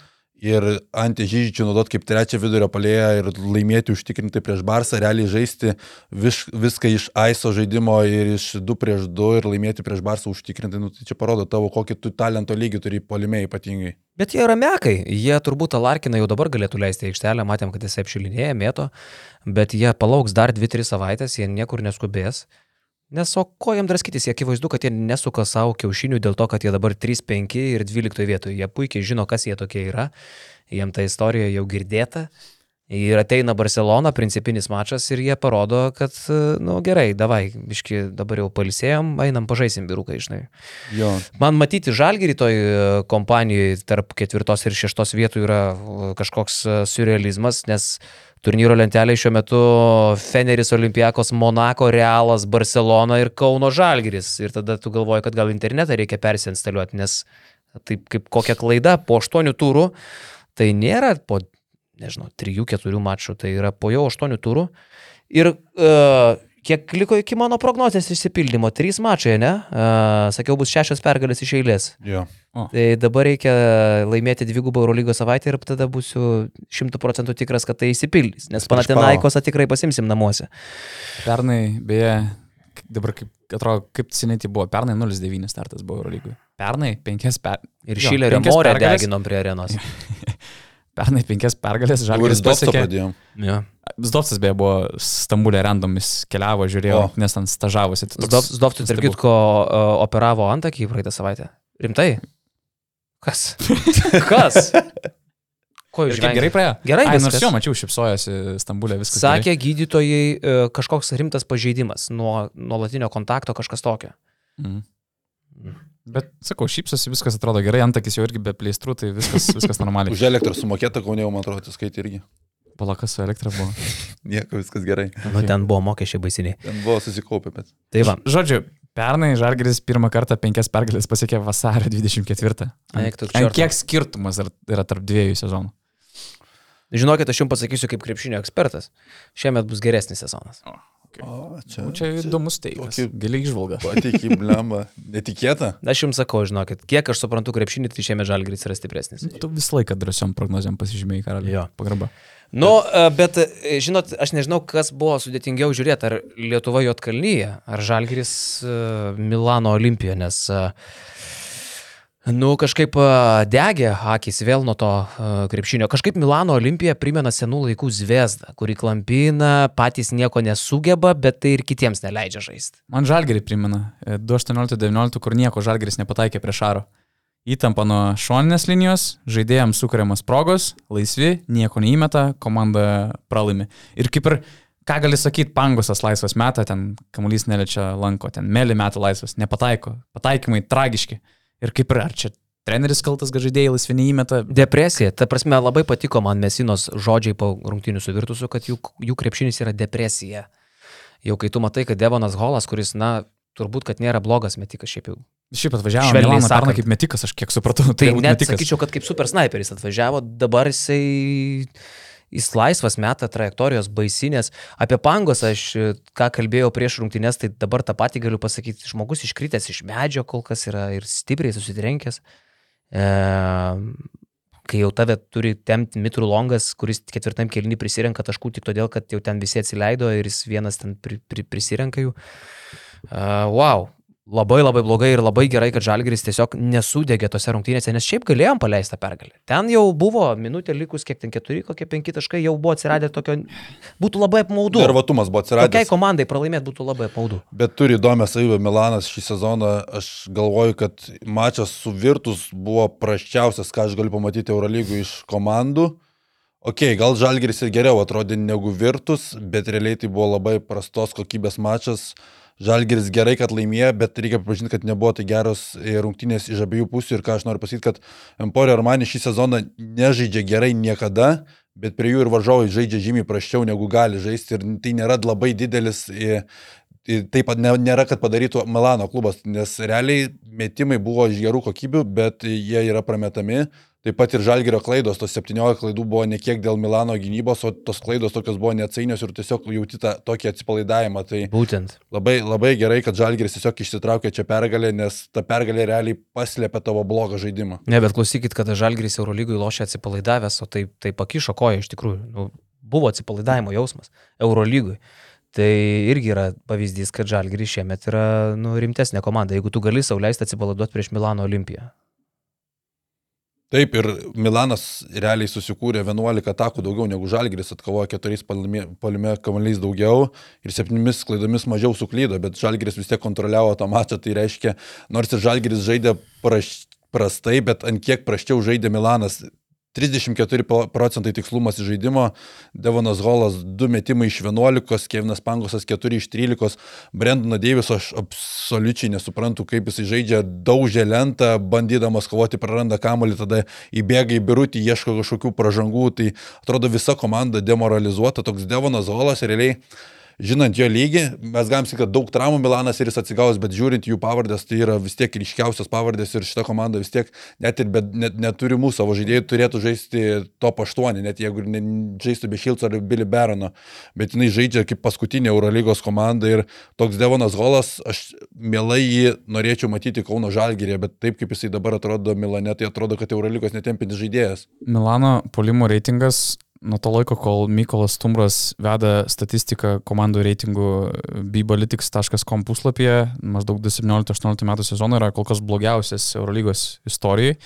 ir ant Žyžičių naudot kaip trečią vidurio palėją ir laimėti užtikrinti prieš Barsą, realiai žaisti vis, viską iš AISO žaidimo ir iš 2 prieš 2 ir laimėti prieš Barsą užtikrinti, nu, tai čia parodo tavo, kokį tu talento lygį turi polime ypatingai. Bet jie yra mekai. Jie turbūt tą Larkiną jau dabar galėtų leisti aikštelę. Matėm, kad jis apšilinėja, mėto. Bet jie palauks dar 2-3 savaitės, jie niekur neskubės. Nes o ko jam draskytis, jie akivaizdu, kad jie nesuka savo kiaušinių dėl to, kad jie dabar 3-5 ir 12 vietoje. Jie puikiai žino, kas jie tokie yra. Jiem ta istorija jau girdėta. Ir ateina Barcelona, principinis mačas ir jie parodo, kad, na nu, gerai, davai, biški, dabar jau palisėjom, einam pažaisim birukai, žinai. Jo. Man matyti žalgerį toj e, kompanijoje tarp ketvirtos ir šeštos vietų yra e, kažkoks e, surrealizmas, nes turnyro lentelėje šiuo metu Feneris, Olimpijakos, Monako, Realas, Barcelona ir Kauno žalgeris. Ir tada tu galvoji, kad gal internetą reikia persinstaliuoti, nes taip kaip kokia klaida po aštuonių turų, tai nėra po, nežinau, trijų, keturių mačų, tai yra po jau aštuonių turų. Ir uh, kiek liko iki mano prognozės išsipildymo? Trys mačai, ne? Uh, sakiau, bus šešios pergalės iš eilės. Jo. Tai dabar reikia laimėti dvigubą Eurolygos savaitę ir tada būsiu šimtų procentų tikras, kad tai įsipildys. Nes Prieš Panatinaikosą tikrai pasimsim namuose. Pernai, beje, dabar kaip, atrodo, kaip seniai tai buvo, pernai 0-9 startas buvo Eurolygui. Pernai 5 per... Ir Šilerio morę deginom prie arenos. Pernai 5 pergalės, Ir Žalgiris pasiekė. Ja. Zdovcas beje buvo Stambulė randomis, keliavo, žiūrėjo, O. nes ten stažavosi. Tai toks Zdov- Zdovcui, tarp kitko, operavo antakį praeitą savaitę. Rimtai? Kas? Kas? Ko jūs kaip gerai praėjo? Gerai, Ai, nors viskas. jo, mačiau, šipsojosi Stambulė viskas. Sakė gydytojai e, kažkoks rimtas pažeidimas nuo nuolatinio kontakto, kažkas tokio. gerai. Bet, sakau, šypsosi, viskas atrodo gerai, antakis jau irgi be pleistrų, tai viskas, viskas normaliai. Už elektrą sumokėta, kaunė, man atrodo, atsiskaitė irgi. Palakas su elektra buvo. Nieko, viskas gerai. Nu, ten buvo mokesčiai baisiniai. Ten buvo susikaupę, bet. Tai va. Žodžiu, pernai Žalgiris pirmą kartą penkias pergalės pasiekė vasario 24. Eik tu Ant čerto. kiek skirtumas yra- yra tarp dviejų sezonų? Žinokit, aš jums pasakysiu kaip krepšinio ekspertas. Šiemet bus geresnis sezonas. O, čia. Nu, Čia įdomus teikas. tokį- Giliai išvalga. Patikį, blemba. Netikėta. Aš jums sakau, žinokit, kiek aš suprantu krepšinį, tai šiemet žalgris yra stipresnis. Tu visą laiką drąsiom prognozijom pasižymėjai, karalius. Jo. Pagarba. Nu, e, bet, e, žinot, aš nežinau, kas buvo sudėtingiau žiūrėti, ar Lietuva Jotkalnyje, ar Žalgiris e, Milano Olimpijoje, nes e, Nu, kažkaip degė akis vėl nuo to krepšinio. Kažkaip Milano Olimpija primena senų laikų zvezdą, kuri klampina, patys nieko nesugeba, bet tai ir kitiems neleidžia žaisti. Man žalgerį primena. e, 2.18-19, kur nieko žalgeris nepataikė prie šaro. Įtampa nuo šoninės linijos, žaidėjams sukūriamas progos, laisvi, nieko neįmeta, komanda pralaimi. Ir kaip ir, ką gali sakyti, pangosas laisvas meta, ten kamuolys neliečia lanko, ten mėly meta laisvas, nepataiko, pataikymai tragiški. Ir kaip ir, ar čia treneris kaltas, kad žaidėjai laisvi neįmeta, Depresija. Ta prasme, labai patiko man Mesinos žodžiai po rungtinių su Virtusu, kad jų, jų krepšinis yra depresija. Jau kai tu matai, kad Devonas Holas, kuris, na, turbūt, kad nėra blogas metikas šiaip jau. šiaip atvažiavo Švelniai Milaną sakant. kaip metikas, aš kiek supratau. Tai net metikas. sakyčiau, kad kaip super sniperis atvažiavo, dabar jisai jis laisvas meta trajektorijos baisinės. Apie pangos aš e, ką kalbėjau prieš rungtynės, tai dabar tą patį galiu pasakyti. Žmogus iškritęs iš medžio kol kas yra ir stipriai susitrenkęs. E, kai jau tave turi temti Mitrų Longas, kuris ketvirtam kelnį prisirenka taškų tik todėl, kad jau ten visi atsileido ir jis vienas ten pri, pri, prisirenka jų. Uh, wow, labai labai blogai ir labai gerai, kad Žalgiris tiesiog nesudegė tose rungtynėse, nes šiaip galėjom paleisti tą pergalę. Ten jau buvo minutė likus, kiek ten keturi, kokie penki taškai, jau buvo atsiradę tokio, būtų labai apmaudu. Nervatumas buvo Tokiai atsiradęs. komandai pralaimėti būtų labai apmaudu. Bet turi įdomią savybę Milanas šį sezoną. Aš galvoju, kad mačas su Virtus buvo prasčiausias, ką aš galiu pamatyti Eurolygų iš komandų. Ok, gal Žalgiris ir geriau atrodė negu Virtus, bet realiai tai buvo labai prastos kokybės mačas. Žalgiris gerai, kad laimėjo, bet reikia pripažinti, kad nebuvo tai geros e, rungtynės iš abiejų pusių ir ką aš noriu pasakyti, kad Emporio Armani šį sezoną nežaidžia gerai niekada, bet prie jų ir varžovai žaidžia žymiai praščiau negu gali žaisti ir tai nėra labai didelis e, Ir taip pat nėra, kad padarytų Milano klubas, nes realiai metimai buvo iš gerų kokybių, bet jie yra prametami. Taip pat ir Žalgerio klaidos, tos 17 klaidų buvo ne kiek dėl Milano gynybos, o tos klaidos tokios buvo neatsainios ir tiesiog jauti tą tokį atsipalaidavimą. Tai Būtent. labai, labai gerai, kad Žalgeris tiesiog išsitraukė čia pergalę, nes ta pergalė realiai paslėpė tavo blogą žaidimą. Ne, bet klausykit, kada Žalgiris Eurolygui lošia atsipalaidavęs, o tai, tai pakišo koją iš tikrųjų. Nu, buvo atsipalaidavimo jausmas Eurolygui. Tai irgi yra pavyzdys, kad Žalgiris šiemet yra nu, rimtesnė komanda, jeigu tu gali sauliaisti atsipalaiduoti prieš Milano Olimpiją. Taip, ir Milanas realiai susikūrė 11 atakų daugiau negu Žalgiris, atkovojo 4 palime kamuoliais daugiau ir 7 klaidomis mažiau suklydo, bet Žalgiris vis tiek kontroliavo tą mačą, tai reiškia, nors ir Žalgiris žaidė praš, prastai, bet ant kiek praščiau žaidė Milanas. 34 pro- procentai tikslumas iš žaidimo, Devonas Holas 2 metimai iš 11, Kevinas Pangosas 4 iš 13, Brendono Deiviso aš absoliučiai nesuprantu, kaip jisai žaidžia, daužė lentą, bandydamas kovoti, praranda kamuolį, tada įbėga į birutį, ieško kažkokių pražangų, tai atrodo visa komanda demoralizuota, toks Devonas Holas realiai žinant jo lygį, mes galim sakyti, kad daug traumų Milanas ir jis atsigaus, bet žiūrint jų pavardės, tai yra vis tiek ryškiausias pavardės ir šita komanda vis tiek net ir be, net, neturimų savo žaidėjų turėtų žaisti top 8, net jeigu ne, žaistų be Šilco ar Billy Barono, bet jinai žaidžia kaip paskutinė Eurolygos komanda ir toks Devonas Holas, aš mielai jį norėčiau matyti Kauno Žalgirėje, bet taip kaip jisai dabar atrodo Milane, tai atrodo, kad Eurolygos netempintis žaidėjas. Milano polimo reitingas nuo to laiko, kol Mykolas Stumbras veda statistiką komandų reitingų bibalytics.com puslapyje, maždaug 2017-2018 metų sezono yra kol kas blogiausias Eurolygos istorijoje.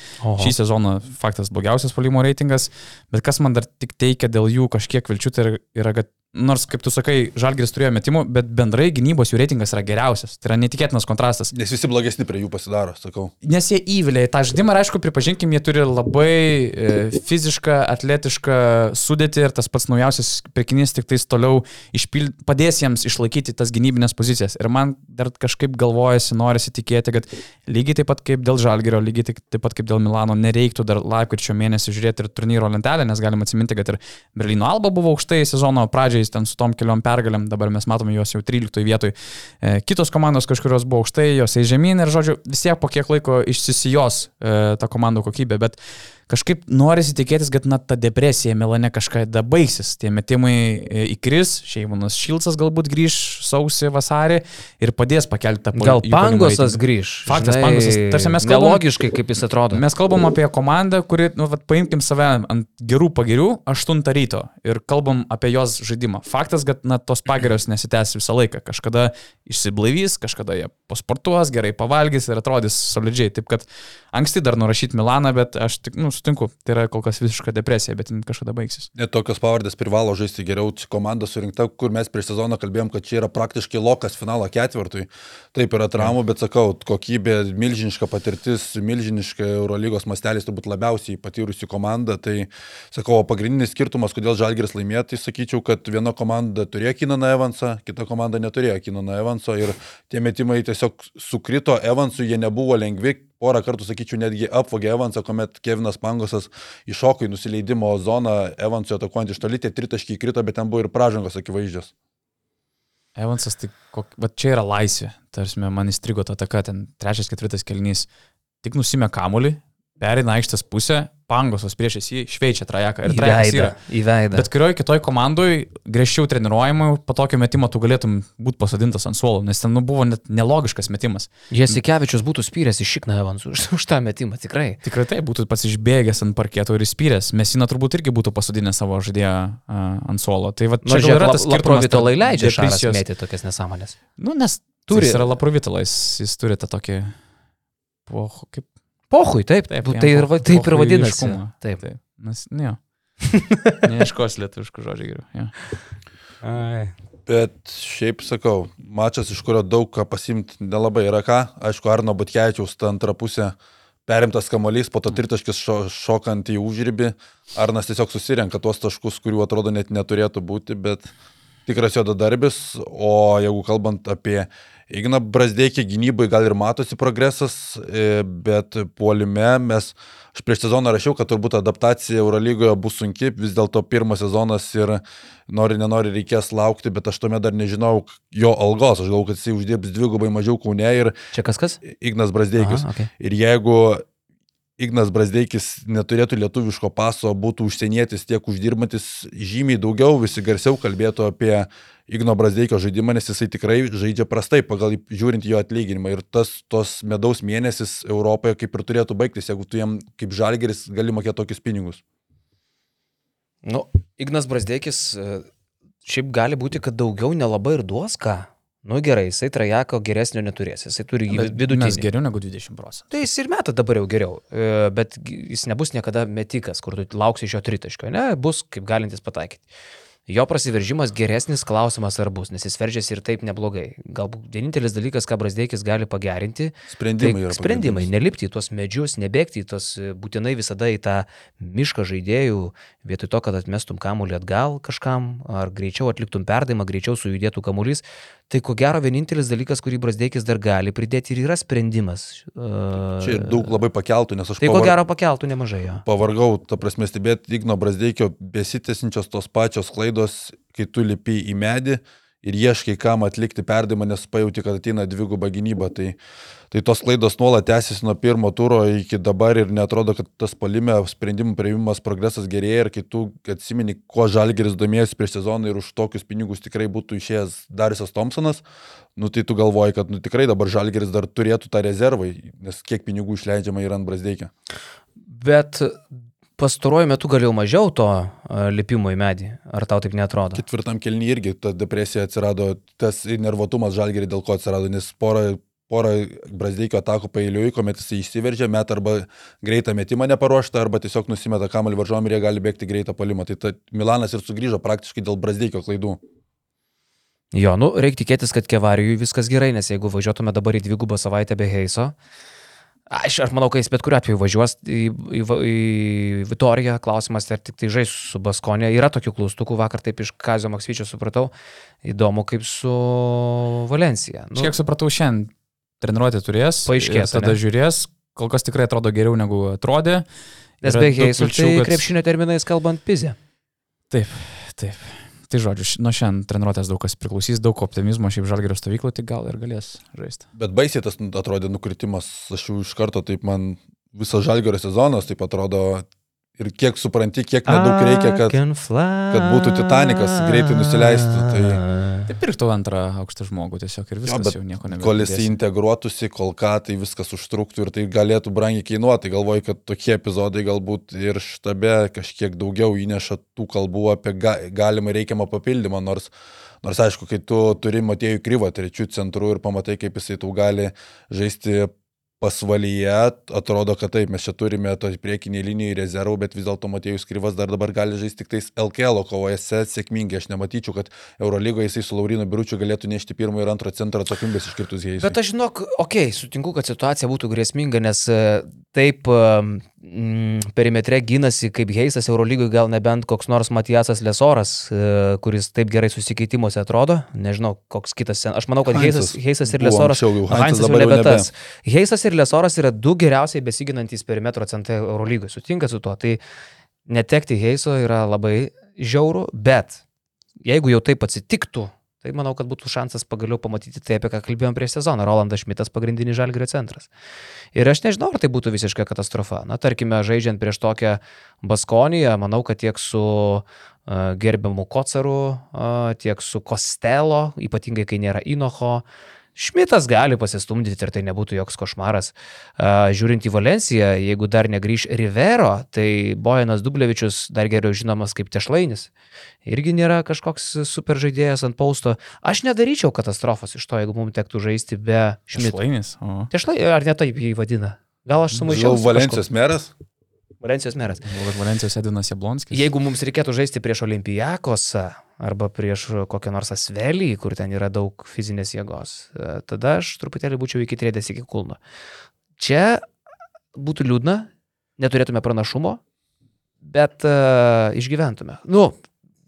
Šį sezoną faktas blogiausias polimo reitingas, bet kas man dar tik teikia dėl jų kažkiek vilčių, tai yra, kad nors, kaip tu sakai, Žalgiris turėjo metimų, bet bendrai gynybos jų reitingas yra geriausias. Tai yra netikėtinas kontrastas. Nes visi blogesni prie jų pasidaro, sakau. Nes jie įvilia į tą žaidimą ir aišku, pripažinkim, jie turi labai e, fizišką, atletišką sudėtį ir tas pats naujausias pirkinys tik tais toliau išpild, padės jiems išlaikyti tas gynybinės pozicijas. Ir man dar kažkaip galvojasi, norisi tikėti, kad lygiai taip pat kaip dėl Žalgirio, lygiai taip, pat kaip dėl Milano nereiktų dar lapkričio mėnesį žiūrėti ir turnyro lentelę, nes galim atsiminti, kad ir Berlyno Alba buvo aukštai sezono pradžioje, ten su tom keliom pergalėm, dabar mes matome juos jau 13 vietoj. E, kitos komandos kažkurios buvo aukštai, jos eis žemyn ir, žodžiu, vis tiek po kiek laiko išsisijos e, ta komandų kokybė, bet kažkaip norisi tikėtis, kad na, ta depresija Milane kažkada baigsis. Tie metimai e, įkris, Šeimanas Šilcas galbūt grįž sausį, vasarį ir padės pakelti tą Gal Pangosas grįž? Faktas, Žinai, Pangosas. Tarsi mes kalbam, Nelogiškai, kaip jis atrodo. mes kalbam apie komandą, kuri, nu, vat, paimkim save ant gerų pagirių 8 ryto ir kalbam apie jos žaidimą. Faktas, kad na, tos pagirios nesitęs visą laiką. Kažkada išsiblaivys, kažkada jie pasportuos, gerai pavalgys ir atrodys solidžiai. Taip kad anksti dar nurašyti Milaną, bet aš tik, nu, sutinku, tai yra kol kas visiška depresija, bet kažkada baigsis. Net tokios pavardės privalo žaisti geriau. Komanda surinkta, kur mes prieš sezoną kalbėjom, kad čia yra praktiškai lokas finalo ketvirtui. Taip yra traumų, bet sakau, kokybė, milžiniška patirtis, milžiniška Eurolygos mastelis turbūt labiausiai patyrusi komanda. Tai sakau, pagrindinis skirtumas, kodėl Žalgiris laimėjo, tai sakyčiau, kad viena komanda turėjo Kinaną Evansą, kita komanda neturėjo Kinaną Evanso ir tie metimai tiesiog sukrito Evansui, jie nebuvo lengvi, porą kartų, sakyčiau, netgi apvogė Evansą, kuomet Kevinas Pangosas iššoko į nusileidimo zoną Evansui atakuojant iš toli, tie tritaškiai krito, bet ten buvo ir pražangos akivaizdžios. Evansas, tai kok... va čia yra laisvė. Tarsi man įstrigo ta taka, ten trečias, ketvirtas kelnys. Tik nusimė kamulį, perina aikštės pusę, pangosas priešais jį, šveičia trajeką. Ir trajekas yra. Į veidą. Bet kurioje kitoj komandai griežčiau treniruojamų, po tokio metimo tu galėtum būti pasodintas ant suolo, nes ten nu, buvo net nelogiškas metimas. Jasikevičius būtų spyręs iš Šikną Evansų už, už tą metimą, tikrai. Tikrai tai būtų pats išbėgęs ant parketo ir įspyręs. Mesina turbūt irgi būtų pasodinęs savo žaidėją uh, ant suolo. Tai va, čia gal žiūrėk, yra tas skirtumas. Laprovitolai tarp leidžia šaras mėti tokias nesąmonės. Nu, nes Turi. Jis yra laprovitolas, jis turi tą tokį... Po, kaip, Pohui, taip, Taip, taip, tai ir, taip ir vadinasi. Taip. taip. Nes, ne. Neieškos lietuviškų žodžių geriau. Ja. Bet šiaip sakau, mačas, iš kurio daug ką pasimti nelabai yra ką. Aišku, Arno Butkevičiaus ta antra pusė perimtas kamuolys, po to tritaškis šo, šokant į užribį. Arnas tiesiog susirenka tuos taškus, kurių atrodo net neturėtų būti, bet tikras jo darbis. O jeigu kalbant apie Igną Brasdeikį gynybai, gal ir matosi progresas, e, bet puolime mes, aš prieš sezoną rašiau, kad turbūt adaptacija Eurolygoje bus sunki, vis dėlto pirmas sezonas ir nori, nenori reikės laukti, bet aš tuomet dar nežinau jo algos, aš galvoju, kad jisai uždirbs dvigubai mažiau kaune ir Čia kas kas? Ignas Brasdeikis. Aha, okay. Ir jeigu Ignas Brasdeikis neturėtų lietuviško paso, būtų užsienietis tiek uždirbantis žymiai daugiau, visi garsiau kalbėtų apie Igno Brasdeikio žaidimą, nes jisai tikrai žaidžia prastai pagal žiūrint jo atlyginimą. Ir tas tos medaus mėnesis Europoje kaip ir turėtų baigtis, jeigu tu jam kaip žalgeris gali mokėti tokius pinigus. Nu, Ignas Brasdėkis e, šiaip gali būti, kad daugiau nelabai ir duos ką. Nu gerai, jisai trajako geresnio neturės, jisai turi jį vidutinį. Mes geriau negu 20 procentų. Tai jis ir meta dabar jau geriau, e, bet jis nebus niekada metikas, kur tu lauksi iš jo tritaškio, ne, bus kaip galintis pataikyti. Jo prasiveržimas geresnis klausimas ar bus, nes jis veržiasi ir taip neblogai. Galbūt vienintelis dalykas, ką Brasdėkis gali pagerinti, Sprendimai tai yra. sprendimai, nelipti į tuos medžius, nebėgti į tos e, būtinai visada į tą mišką žaidėjų, vietoj to, kad atmestum kamuolį atgal kažkam, ar greičiau atliktum perdavimą, greičiau sujudėtų kamuolys. Tai ko gero vienintelis dalykas, kurį Brasdėkis dar gali pridėti ir yra sprendimas. E, Čia ir daug labai pakeltų, nes aš Tai ko pavar- gero pakeltų nemažai jo. pavargau, ta prasme, stebėti Igno Brasdeikio besitęsinčios tos pačios klaidos, kai tu lipi į medį ir ieškai, kam atlikti perdimą, nes pajauti, kad ateina dviguba gynyba. Tai, tai tos klaidos nuolat tęsiasi nuo pirmo turo iki dabar ir netrodo, kad tas palime sprendimų prieimimas progresas gerėja ir kai tu atsimeni, kuo Žalgeris domėjosi prieš sezoną ir už tokius pinigus tikrai būtų išėjęs Darisas Thompsonas, nu tai tu galvoji, kad nu, tikrai dabar Žalgeris dar turėtų tą rezervą, nes kiek pinigų išleidžiama yra ant Brasdeikio. Bet pastaruoju metu galėjau mažiau to e, lipimo į medį. Ar tau taip netrodo? Ketvirtam kelnyje irgi ta depresija atsirado, tas nervotumas žalgerį dėl ko atsirado, nes porą, porą Brasdeikio atakų pailiui, kuomet jis įsiveržia, met arba greitą metimą neparuoštą, arba tiesiog nusimeta kamalį varžom ir jie gali bėgti greitą palimą. Tai ta Milanas ir sugrįžo praktiškai dėl Brasdeikio klaidų. Jo, nu, reikia tikėtis, kad kevarijui viskas gerai, nes jeigu važiuotume dabar į dvigubą savaitę be Heiso, aš, aš manau, kad jis bet kuriu atveju važiuos į, į, į Vitoriją, klausimas, ar tik tai žais su Baskonė. Yra tokių klaustukų, vakar taip iš Kazio Maksvyčio supratau, įdomu kaip su Valencija. Nu, Kiek supratau, šiandien treniruotė turės. Paaiškės, Tada ane? žiūrės, kol kas tikrai atrodo geriau negu atrodė. nes Yra be daug Heiso, vilčių, tai krepšinio terminais kalbant, pizė. Taip, taip. Tai žodžiu, nuo šiandien treniruotės daug kas priklausys, daug optimizmo šiaip žalgerio stovyklo, tai gal ir galės žaisti. Bet baisiai tas atrodė nukritimas, aš jau iš karto taip man visas žalgerio sezonas, taip atrodo, ir kiek supranti, kiek nedaug reikia, kad, kad būtų Titanikas greitai nusileistų. Tai, Tai pirktų antrą aukštą žmogų tiesiog ir viskas bet jau nieko nebėra. kol jis integruotųsi, kol ką, tai viskas užtruktų ir tai galėtų brangiai kainuoti. Galvoju, kad tokie epizodai galbūt ir štabe kažkiek daugiau įneša tų kalbų apie ga, galimą reikiamą papildymą, nors, nors aišku, kai tu turi Matėjų Kryvą trečių centrų ir pamatai, kaip jisai tau gali žaisti pasvalyje, atrodo, kad taip, mes čia turime to priekinį liniją rezervų, bet vis dėlto Matėjus Kryvas dar dabar gali žaisti tik tais LKL kovojose sėkmingai. Aš nematyčiau, kad Eurolygoje jisai su Laurino Biručiu galėtų nešti pirmo ir antro centro atsakomybės iškirtus jais. Bet aš žinok, okei, okay, sutinku, kad situacija būtų grėsminga, nes e, taip mm, perimetre gynasi kaip Heisas Eurolygoje, gal nebent koks nors Matijasas Lesoras, e, kuris taip gerai susikeitimuose atrodo. Nežinau, koks kitas. Aš manau, kad Heisas, Heisas ir Lesoras. Heinzas dabar nebe. Heisas ir Lesoras yra du geriausiai besiginantys perimetro centrai Eurolygoje. Sutinka su tuo. Tai netekti Heiso yra labai žiauru, bet jeigu jau taip atsitiktų, tai manau, kad būtų šansas pagaliau pamatyti tai, apie ką kalbėjom prieš sezoną. Rolandas Šmitas pagrindinis žalgrio centras. Ir aš nežinau, ar tai būtų visiška katastrofa. Na, tarkime, žaidžiant prieš tokią Baskoniją, manau, kad tiek su uh, gerbiamu Kocaru, uh, tiek su Kostelo, ypatingai kai nėra Inoho, Šmitas gali pasistumdyti ir tai nebūtų joks košmaras. Žiūrint į Valenciją, jeigu dar negrįž Rivero, tai Bojanas Dublevičius, dar geriau žinomas kaip Tešlainis, irgi nėra kažkoks super žaidėjas ant pausto. Aš nedaryčiau katastrofos iš to, jeigu mums tektų žaisti be Šmito. Tešlainis. O. Tešlainis, ar ne taip jį vadina? Gal aš sumaišiau? Jau Valencijos meras? Valencijos meras. Valencijos Edinas Jablonskis. Jeigu mums reikėtų žaisti prieš Olimpijakosą arba prieš kokią nors asvelį, kur ten yra daug fizinės jėgos, tada aš truputėlį būčiau iki trėdės iki kulno. Čia būtų liūdna, neturėtume pranašumo, bet uh, išgyventume. Nu,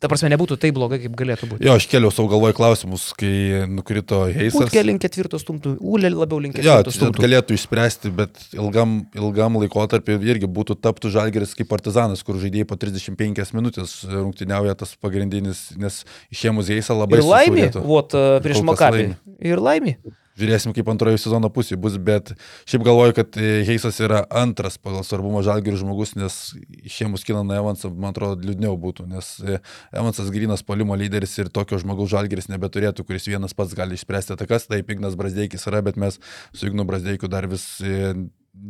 Ta prasme, nebūtų taip blogai, kaip galėtų būti. Jo, aš keliau savo galvoj klausimus, kai nukrito Heisas. Ūkė link ketvirto stumtų, Ūlė labiau link Jo, ketvirto tai stumtų. galėtų išspręsti, bet ilgam, ilgam laikotarpį irgi būtų taptų žalgeris kaip partizanas, kur žaidėjai po 35 minutės rungtyniauja tas pagrindinis, nes išėmus Heisą labai Ir laimė, vot prieš Makabį. Ir laimė. Žiūrėsim, kaip antrojo sezono pusė bus, bet šiaip galvoju, kad e, Heisas yra antras pagal svarbumą žalgirių žmogus, nes išėmus Kilaną Evansą, man atrodo, liūdniau būtų, nes e, Evansas grinas polimo lyderis ir tokio žmogaus žalgiris nebeturėtų, kuris vienas pats gali išspręsti atakas, taip Ignas Brasdeikis yra, bet mes su Ignu Brasdeikiu dar vis e,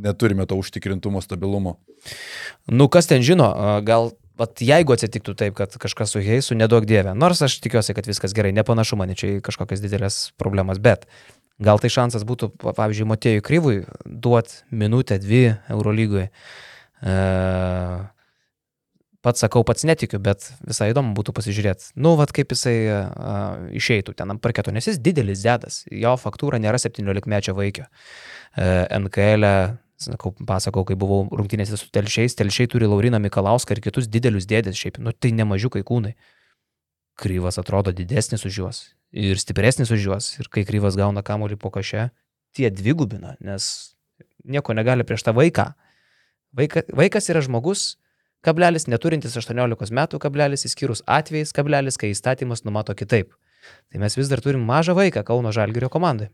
neturime to užtikrintumo, stabilumo. Nu, kas ten žino, gal, vat, jeigu atsitiktų taip, kad kažkas su Heisu, nedaug dievė. Nors aš tikiuosi, kad viskas gerai, nepanašu man čia į kažkokias didelės problemas, bet gal tai šansas būtų, pa- pavyzdžiui, Matėjui Kryvui duoti minutę, dvi Eurolygoje. E, pats sakau, pats netikiu, bet visai įdomu būtų pasižiūrėti. Nu, vad kaip jisai a, išeitų ten ant parketo, nes jis didelis dedas, jo faktūra nėra 17-mečio vaikio. E, NKL, -e, sakau, pasakau, kai buvau rungtynėse su telšiais, telšiai turi Lauriną Mikalauską ir kitus didelius dėdės, šiaip, nu tai nemažiukai kūnai. Kryvas atrodo didesnis už juos ir stipresnis už juos. Ir kai Kryvas gauna kamuolį po koše, tie dvigubina, nes nieko negali prieš tą vaiką. Vaika, vaikas yra žmogus, kablelis neturintis 18 metų, kablelis įskyrus atvejais, kablelis, kai įstatymas numato kitaip. Tai mes vis dar turim mažą vaiką Kauno Žalgirio komandai.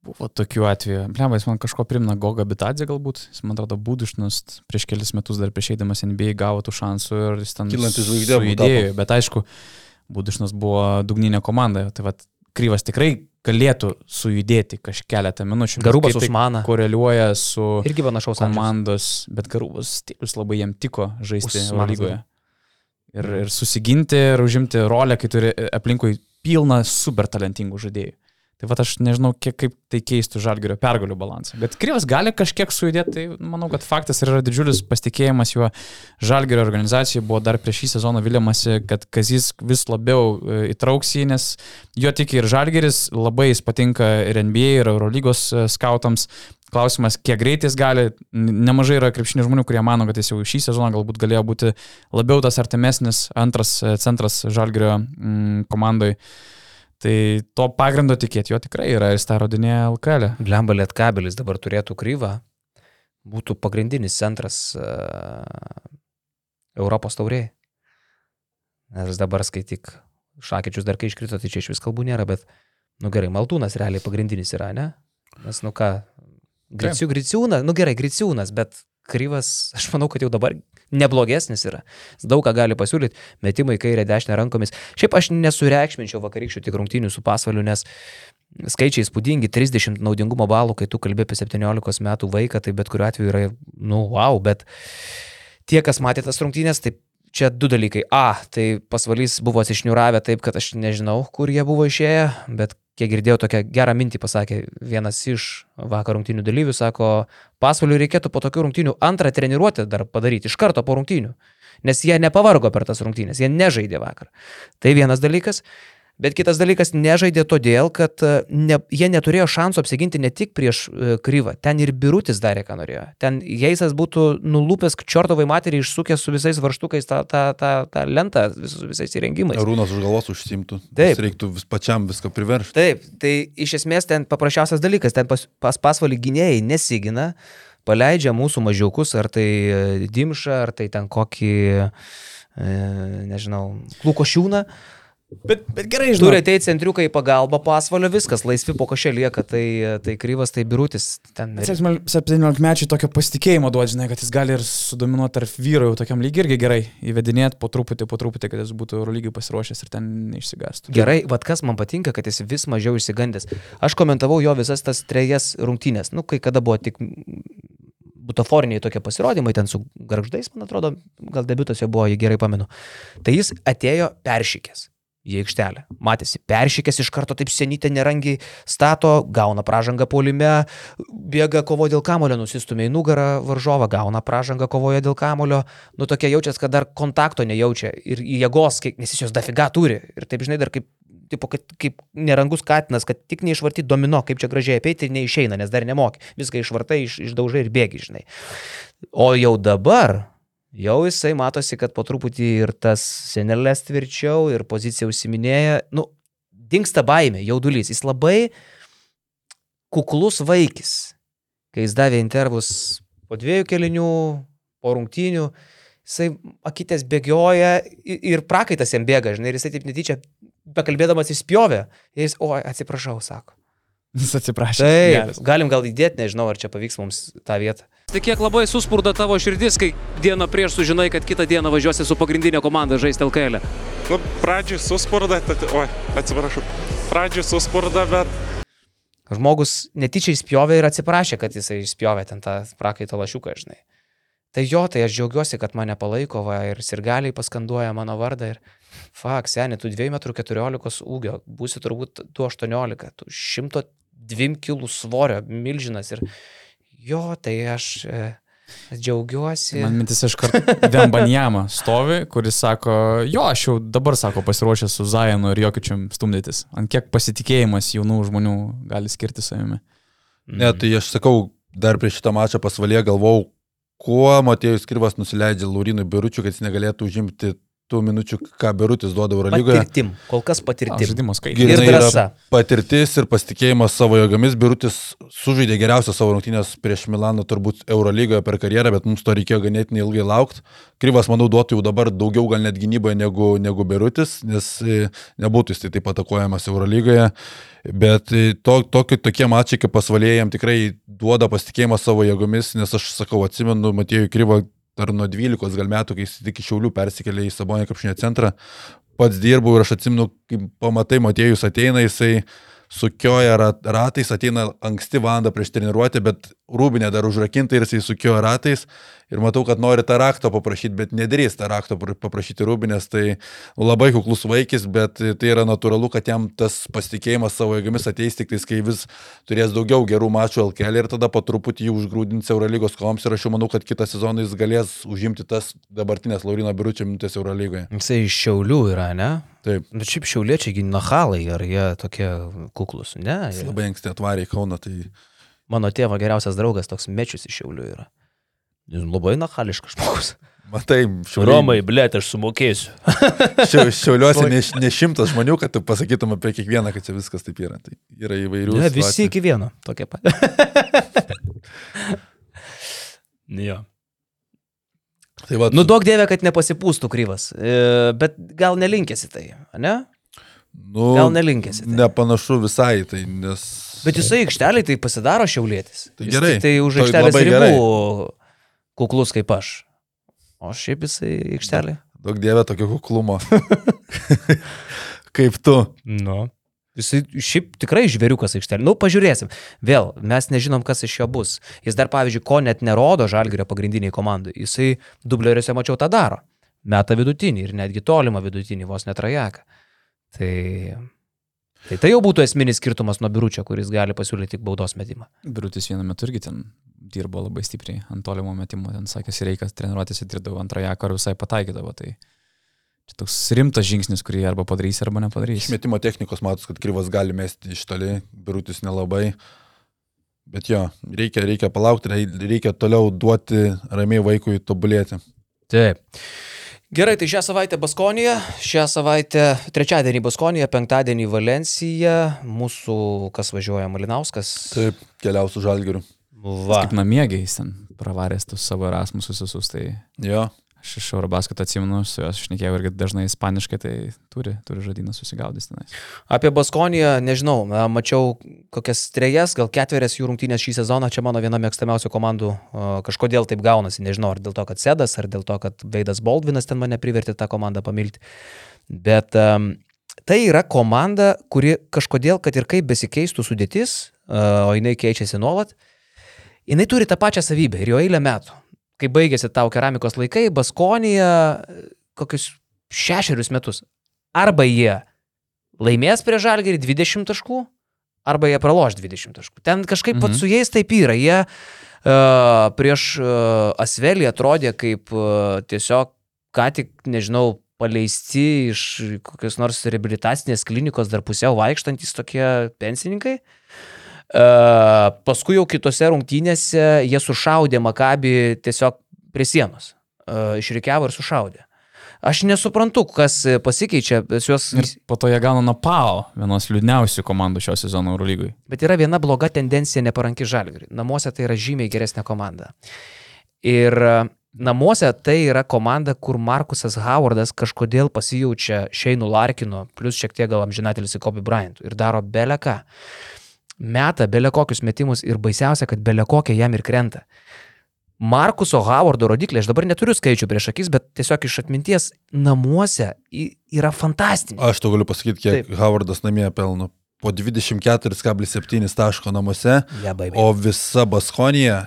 Buvo tokių atvejų. Blemba, jis man kažko primena Goga Bitadze galbūt. Jis man atrodo būdušnas prieš kelis metus dar prieš eidamas NBA gavo tų šansų ir jis ten Kylanti žvaigždė idėjų. Bet aišku, būdušnas buvo dugninė komanda. Tai vad, Kryvas tikrai galėtų sujudėti kažkeletą minučių. bet Garubas tai Usmana. koreliuoja su Irgi panašaus amžiaus. komandos, bet Garubas stilius labai jam tiko žaisti lygoje. Ir, ir susiginti, ir užimti rolę, kai turi aplinkui pilną super talentingų žaidėjų. Tai va aš nežinau, kiek kaip tai keistų žalgerio pergalių balansą. Bet Kryvas gali kažkiek sujudėti, tai manau, kad faktas yra didžiulis pasitikėjimas juo žalgerio organizacijai. Buvo dar prieš šį sezoną viliamasi, kad Kazis vis labiau e, įtrauks jį, nes jo tiki ir žalgeris, labai jis patinka ir NBA, ir Eurolygos e, skautams. Klausimas, kiek greit jis gali. Nemažai yra krepšinio žmonių, kurie mano, kad jis jau šį sezoną galbūt galėjo būti labiau tas artimesnis antras e, centras žalgerio mm, komandai. Tai to pagrindo tikėti jo tikrai yra jis tą rodinėja LKL. -e. Glemba Lietkabelis dabar turėtų kryvą, būtų pagrindinis centras uh, Europos tauriai. Nes dabar skaityk, šakyčius dar kai iškrito, tai čia iš vis kalbų nėra, bet, nu gerai, Maltūnas realiai pagrindinis yra, ne? Nes, nu ką, Griciūnas, nu gerai, Griciūnas, bet Kryvas, aš manau, kad jau dabar neblogesnis yra. Jis daug ką gali pasiūlyti, metimai kairė, dešinė rankomis. Šiaip aš nesureikšminčiau vakarykščių tik rungtynių su pasvaliu, nes skaičiai spūdingi, 30 naudingumo balų, kai tu kalbė apie 17 metų vaiką, tai bet kuriuo atveju yra, nu, wow, bet tie, kas matė tas rungtynės, tai čia du dalykai. A, tai pasvalys buvo atsišniuravę taip, kad aš nežinau, kur jie buvo išėję, bet kiek girdėjau, tokią gerą mintį pasakė vienas iš vakar rungtynių dalyvių, sako, pasvaliui reikėtų po tokių rungtynių antrą treniruotę dar padaryti iš karto po rungtynių, nes jie nepavargo per tas rungtynės, jie nežaidė vakar. Tai vienas dalykas. Bet kitas dalykas, nežaidė todėl, kad e, ne, jie neturėjo šansų apsiginti ne tik prieš e, Kryvą, ten ir Birutis darė, ką norėjo. Ten Jeisas būtų nulūpęs Čiortovai materiai išsukęs su visais varštukais tą, tą, tą, tą lentą, vis, visais įrengimais. Rūnas už galvos užsimtų. Taip. Reiktų vis pačiam viską priveršti. Taip, tai iš esmės ten paprasčiausias dalykas, ten pas, pas pasvalį gynėjai nesigina, paleidžia mūsų mažiukus, ar tai e, Dimšą, ar tai ten kokį, e, nežinau, Klukošiūną. Bet, bet gerai, Turi žinai. ateiti centriukai į pagalbą pasvalio, viskas, laisvi po košė lieka, tai, tai kryvas, tai birutis. Ten... 17 mečiai tokio pasitikėjimo duodi, žinai, kad jis gali ir sudominuoti tarp vyrų, jau tokiam lygiai irgi gerai įvedinėti po truputį, po truputį, kad jis būtų Eurolygiai pasiruošęs ir ten neišsigastų. Gerai, vad kas man patinka, kad jis vis mažiau išsigandęs. Aš komentavau jo visas tas trejas rungtynės, nu, kai kada buvo tik butaforiniai tokie pasirodymai, ten su garždais, man atrodo, gal debutas jo buvo, jį gerai pamenu. Tai jis atėjo peršykęs į aikštelę. Matėsi, peršykęs iš karto taip senytė nerangiai stato, gauna pražangą polime, bėga kovo dėl kamulio, nusistumė į nugarą varžovą, gauna pražangą kovoje dėl kamulio, nu tokia jaučias, kad dar kontakto nejaučia ir jėgos, nes jis jos dafiga turi. Ir taip žinai, dar kaip, tipo, kaip, kaip nerangus katinas, kad tik neišvartyti domino, kaip čia gražiai apeiti ir neišeina, nes dar nemoki. Viską išvartai, iš, išdaužai ir bėgi, žinai. O jau dabar, jau jisai matosi, kad po truputį ir tas senelės tvirčiau, ir pozicija užsiminėja, nu, dinksta baimė, jaudulys. Jis labai kuklus vaikis. Kai jis davė intervus po dviejų kelinių, po rungtynių, jisai akytės bėgioja ir prakaitas jam bėga, žinai, ir jisai taip netyčia, bekalbėdamas įspjovė. Ir jis, oi, atsiprašau, sako. Jis atsiprašė. Taip, galim gal įdėti, nežinau, ar čia pavyks mums tą vietą. Tai kiek labai suspurda tavo širdis, kai dieną prieš sužinai, kad kitą dieną važiuosi su pagrindinė komanda žaisti LKL. -ę. Nu, pradžioj suspurda, tad, oi, atsiprašau. Pradžioj suspurda, bet Žmogus netyčia įspjovė ir atsiprašė, kad jisai įspjovė ten tą prakaito lašiuką, žinai. Tai jo, tai aš džiaugiuosi, kad mane palaiko va, ir sirgaliai paskanduoja mano vardą ir fak, seniai, tu 2,14 m ūgio, būsi turbūt 2,18, tu 102 kg svorio, milžinas ir jo, tai aš e, džiaugiuosi. Man mintis iš karto Vembanjama stovi, kuris sako, jo, aš jau dabar, sako, pasiruošęs su Zajanu ir Jokičium stumdytis. Ant kiek pasitikėjimas jaunų žmonių gali skirti savimi. Ne, tai aš sakau, dar prieš šitą mačą pasvalė galvau, kuo Matėjus Kirvas nusileidžia Laurinui Biručiu, kad jis negalėtų užimti tų minučių, ką Birutis duoda Eurolygoje. Patirtim, kol kas patirtim. Žaidimo Ir skaičiai. Ir drąsa. Patirtis ir pasitikėjimas savo jėgomis. Birutis sužaidė geriausią savo rungtynės prieš Milaną turbūt Eurolygoje per karjerą, bet mums to reikėjo ganėtinai ilgai laukti. Kryvas, manau, duotų jau dabar daugiau gal net gynyboje negu, negu Birutis, nes e, nebūtų jis tai taip atakuojamas Eurolygoje. Bet e, to, tokio, tokie mačiai kaip pasvalėjam tikrai duoda pasitikėjimą savo jėgomis, nes aš sakau, atsimenu Matėjų Kryvą dar nuo 12 gal metų, kai jis tik iš Šiaulių persikėlė į Sabonę krepšinio centrą, pats dirbau ir aš atsimenu, kai pamatai Matėjus ateina, jisai sukioja rat- ratais, ateina anksti valandą prieš treniruotę, bet rūbinė dar užrakinta ir jisai sukioja ratais ir matau, kad nori tą raktą paprašyti, bet nedrįs tą raktą pra- paprašyti rūbinės, tai labai kuklus vaikis, bet tai yra natūralu, kad jam tas pasitikėjimas savo jėgomis ateis tik tais, kai vis turės daugiau gerų mačų LKL ir tada po truputį jį užgrūdins Eurolygos koms ir aš jau manau, kad kitą sezoną jis galės užimti tas dabartinės Laurino Biručio minutės Eurolygoje. Jisai iš Šiaulių yra, ne? Taip. Bet šiaip šiauliečiai nahalai, ar jie tokie kuklus? Ne. Jis labai anksti atvarė į Kauną, tai Mano tėvo geriausias draugas toks mečius iš Šiaulių yra. Jis labai nahališkas žmogus. matai, Romai, blėt, aš sumokėsiu. Šiau- Šiauliuose ne, ne šimtas žmonių, kad tu pasakytum apie kiekvieną, kad čia viskas taip yra. Tai yra įvairių. Ne, visi situacijų. iki vieno. Tokie pat. jo. Tai va, Nu, daug dievė, kad nepasipūstų kryvas. E, bet gal nelinkėsi tai, ne? nu, Gal nelinkėsi. Tai. Nepanašu visai, tai nes Bet jisai aikštelį tai pasidaro šiaulėtis. Tai Jis gerai. tik Tai už Tai aikštelės ribų kuklus kaip aš. O šiaip jisai aikštelį. Daug dievė tokio kuklumo. Kaip tu. Nu. Jisai šiaip tikrai žvėriukas aikštelė. Nu, pažiūrėsim. Vėl, mes nežinom, kas iš jo bus. Jis dar, pavyzdžiui, ko net nerodo žalgerio pagrindiniai komandai. Jisai dubleriuose mačiau tą daro. Meta vidutinį ir netgi tolimą vidutinį, vos netrajeką. Tai, tai tai jau būtų esminis skirtumas nuo biručio, kuris gali pasiūlyti tik baudos metimą. Birutis vienu metu irgi ten dirbo labai stipriai ant tolimo metimo, ten sakėsi, reikia treniruotėse dirbdavo antrąją, ar visai pataikydavo. Tai čia toks rimtas žingsnis, kurį arba padarys, arba nepadarys. Išmetimo technikos matos, kad kryvas gali mesti iš toli, birutis nelabai. Bet jo, reikia, reikia palaukti, rei- reikia toliau duoti ramiai vaikui tobulėti. Taip. Gerai, tai šią savaitę Baskonija, šią savaitę trečiadienį Baskonija, penktadienį Valencija, mūsų kas važiuoja Malinauskas. Taip, keliausiu žalgiriu. Va. Kaip namiegiai jis ten pravaręs tus savo Erasmusus visus, tai Jo, aš iš Eurobasketą atsimenu, su juos šnekėjau irgi dažnai ispaniškai, tai turi, turi žodyną susigaudys tenais. Apie Baskoniją, nežinau, na, mačiau kokias trejas, gal ketverias jų rungtynės šį sezoną, čia mano viena mėgstamiausių komandų, kažkodėl taip gaunasi, nežinau, ar dėl to, kad Sedas, ar dėl to, kad Veidas Baldvinas ten mane privertė tą komandą pamilti. Bet um, tai yra komanda, kuri kažkodėl, kad ir kaip besikeistų sudėtis, uh, o jinai keičiasi nuolat, jinai turi tą pačią savybę ir jo eilę metų. Kai baigėsi tau keramikos laikai, Baskonija kokius šešerius metus. Arba jie laimės prie žalgerį 20 taškų, arba jie praloš 20 taškų. Ten kažkaip mhm. pat su jais taip yra. Jie uh, prieš uh, Asvelį atrodė kaip uh, tiesiog ką tik, nežinau, paleisti iš kokios nors rehabilitacinės klinikos dar pusiau vaikštantis tokie pensininkai. Uh, paskui jau kitose rungtynėse jie sušaudė Makabį tiesiog prie sienos. Uh, išrikiavo ir sušaudė. Aš nesuprantu, kas pasikeičia, pas juos Ir po to jie gauna Napao, vienos liūdniausių komandų šio sezono Eurolygui. Bet yra viena bloga tendencija neparanki žalgiriui. Namuose tai yra žymiai geresnė komanda. Ir e, namuose tai yra komanda, kur Markusas Howardas kažkodėl pasijaučia Šeinu Larkinu, plus šiek tiek gal amžinatelis į Kobe Bryantų ir daro beleką. Meta belekokius metimus ir baisiausia, kad belekokie jam ir krenta. Markuso Howardo rodiklė, aš dabar neturiu skaičių prieš akis, bet tiesiog iš atminties namuose yra fantastinė. aš tau galiu pasakyti, kiek Taip. Howardas namie pelno. Po 24,7 taško namuose, Ja, baby. o visa Baskonija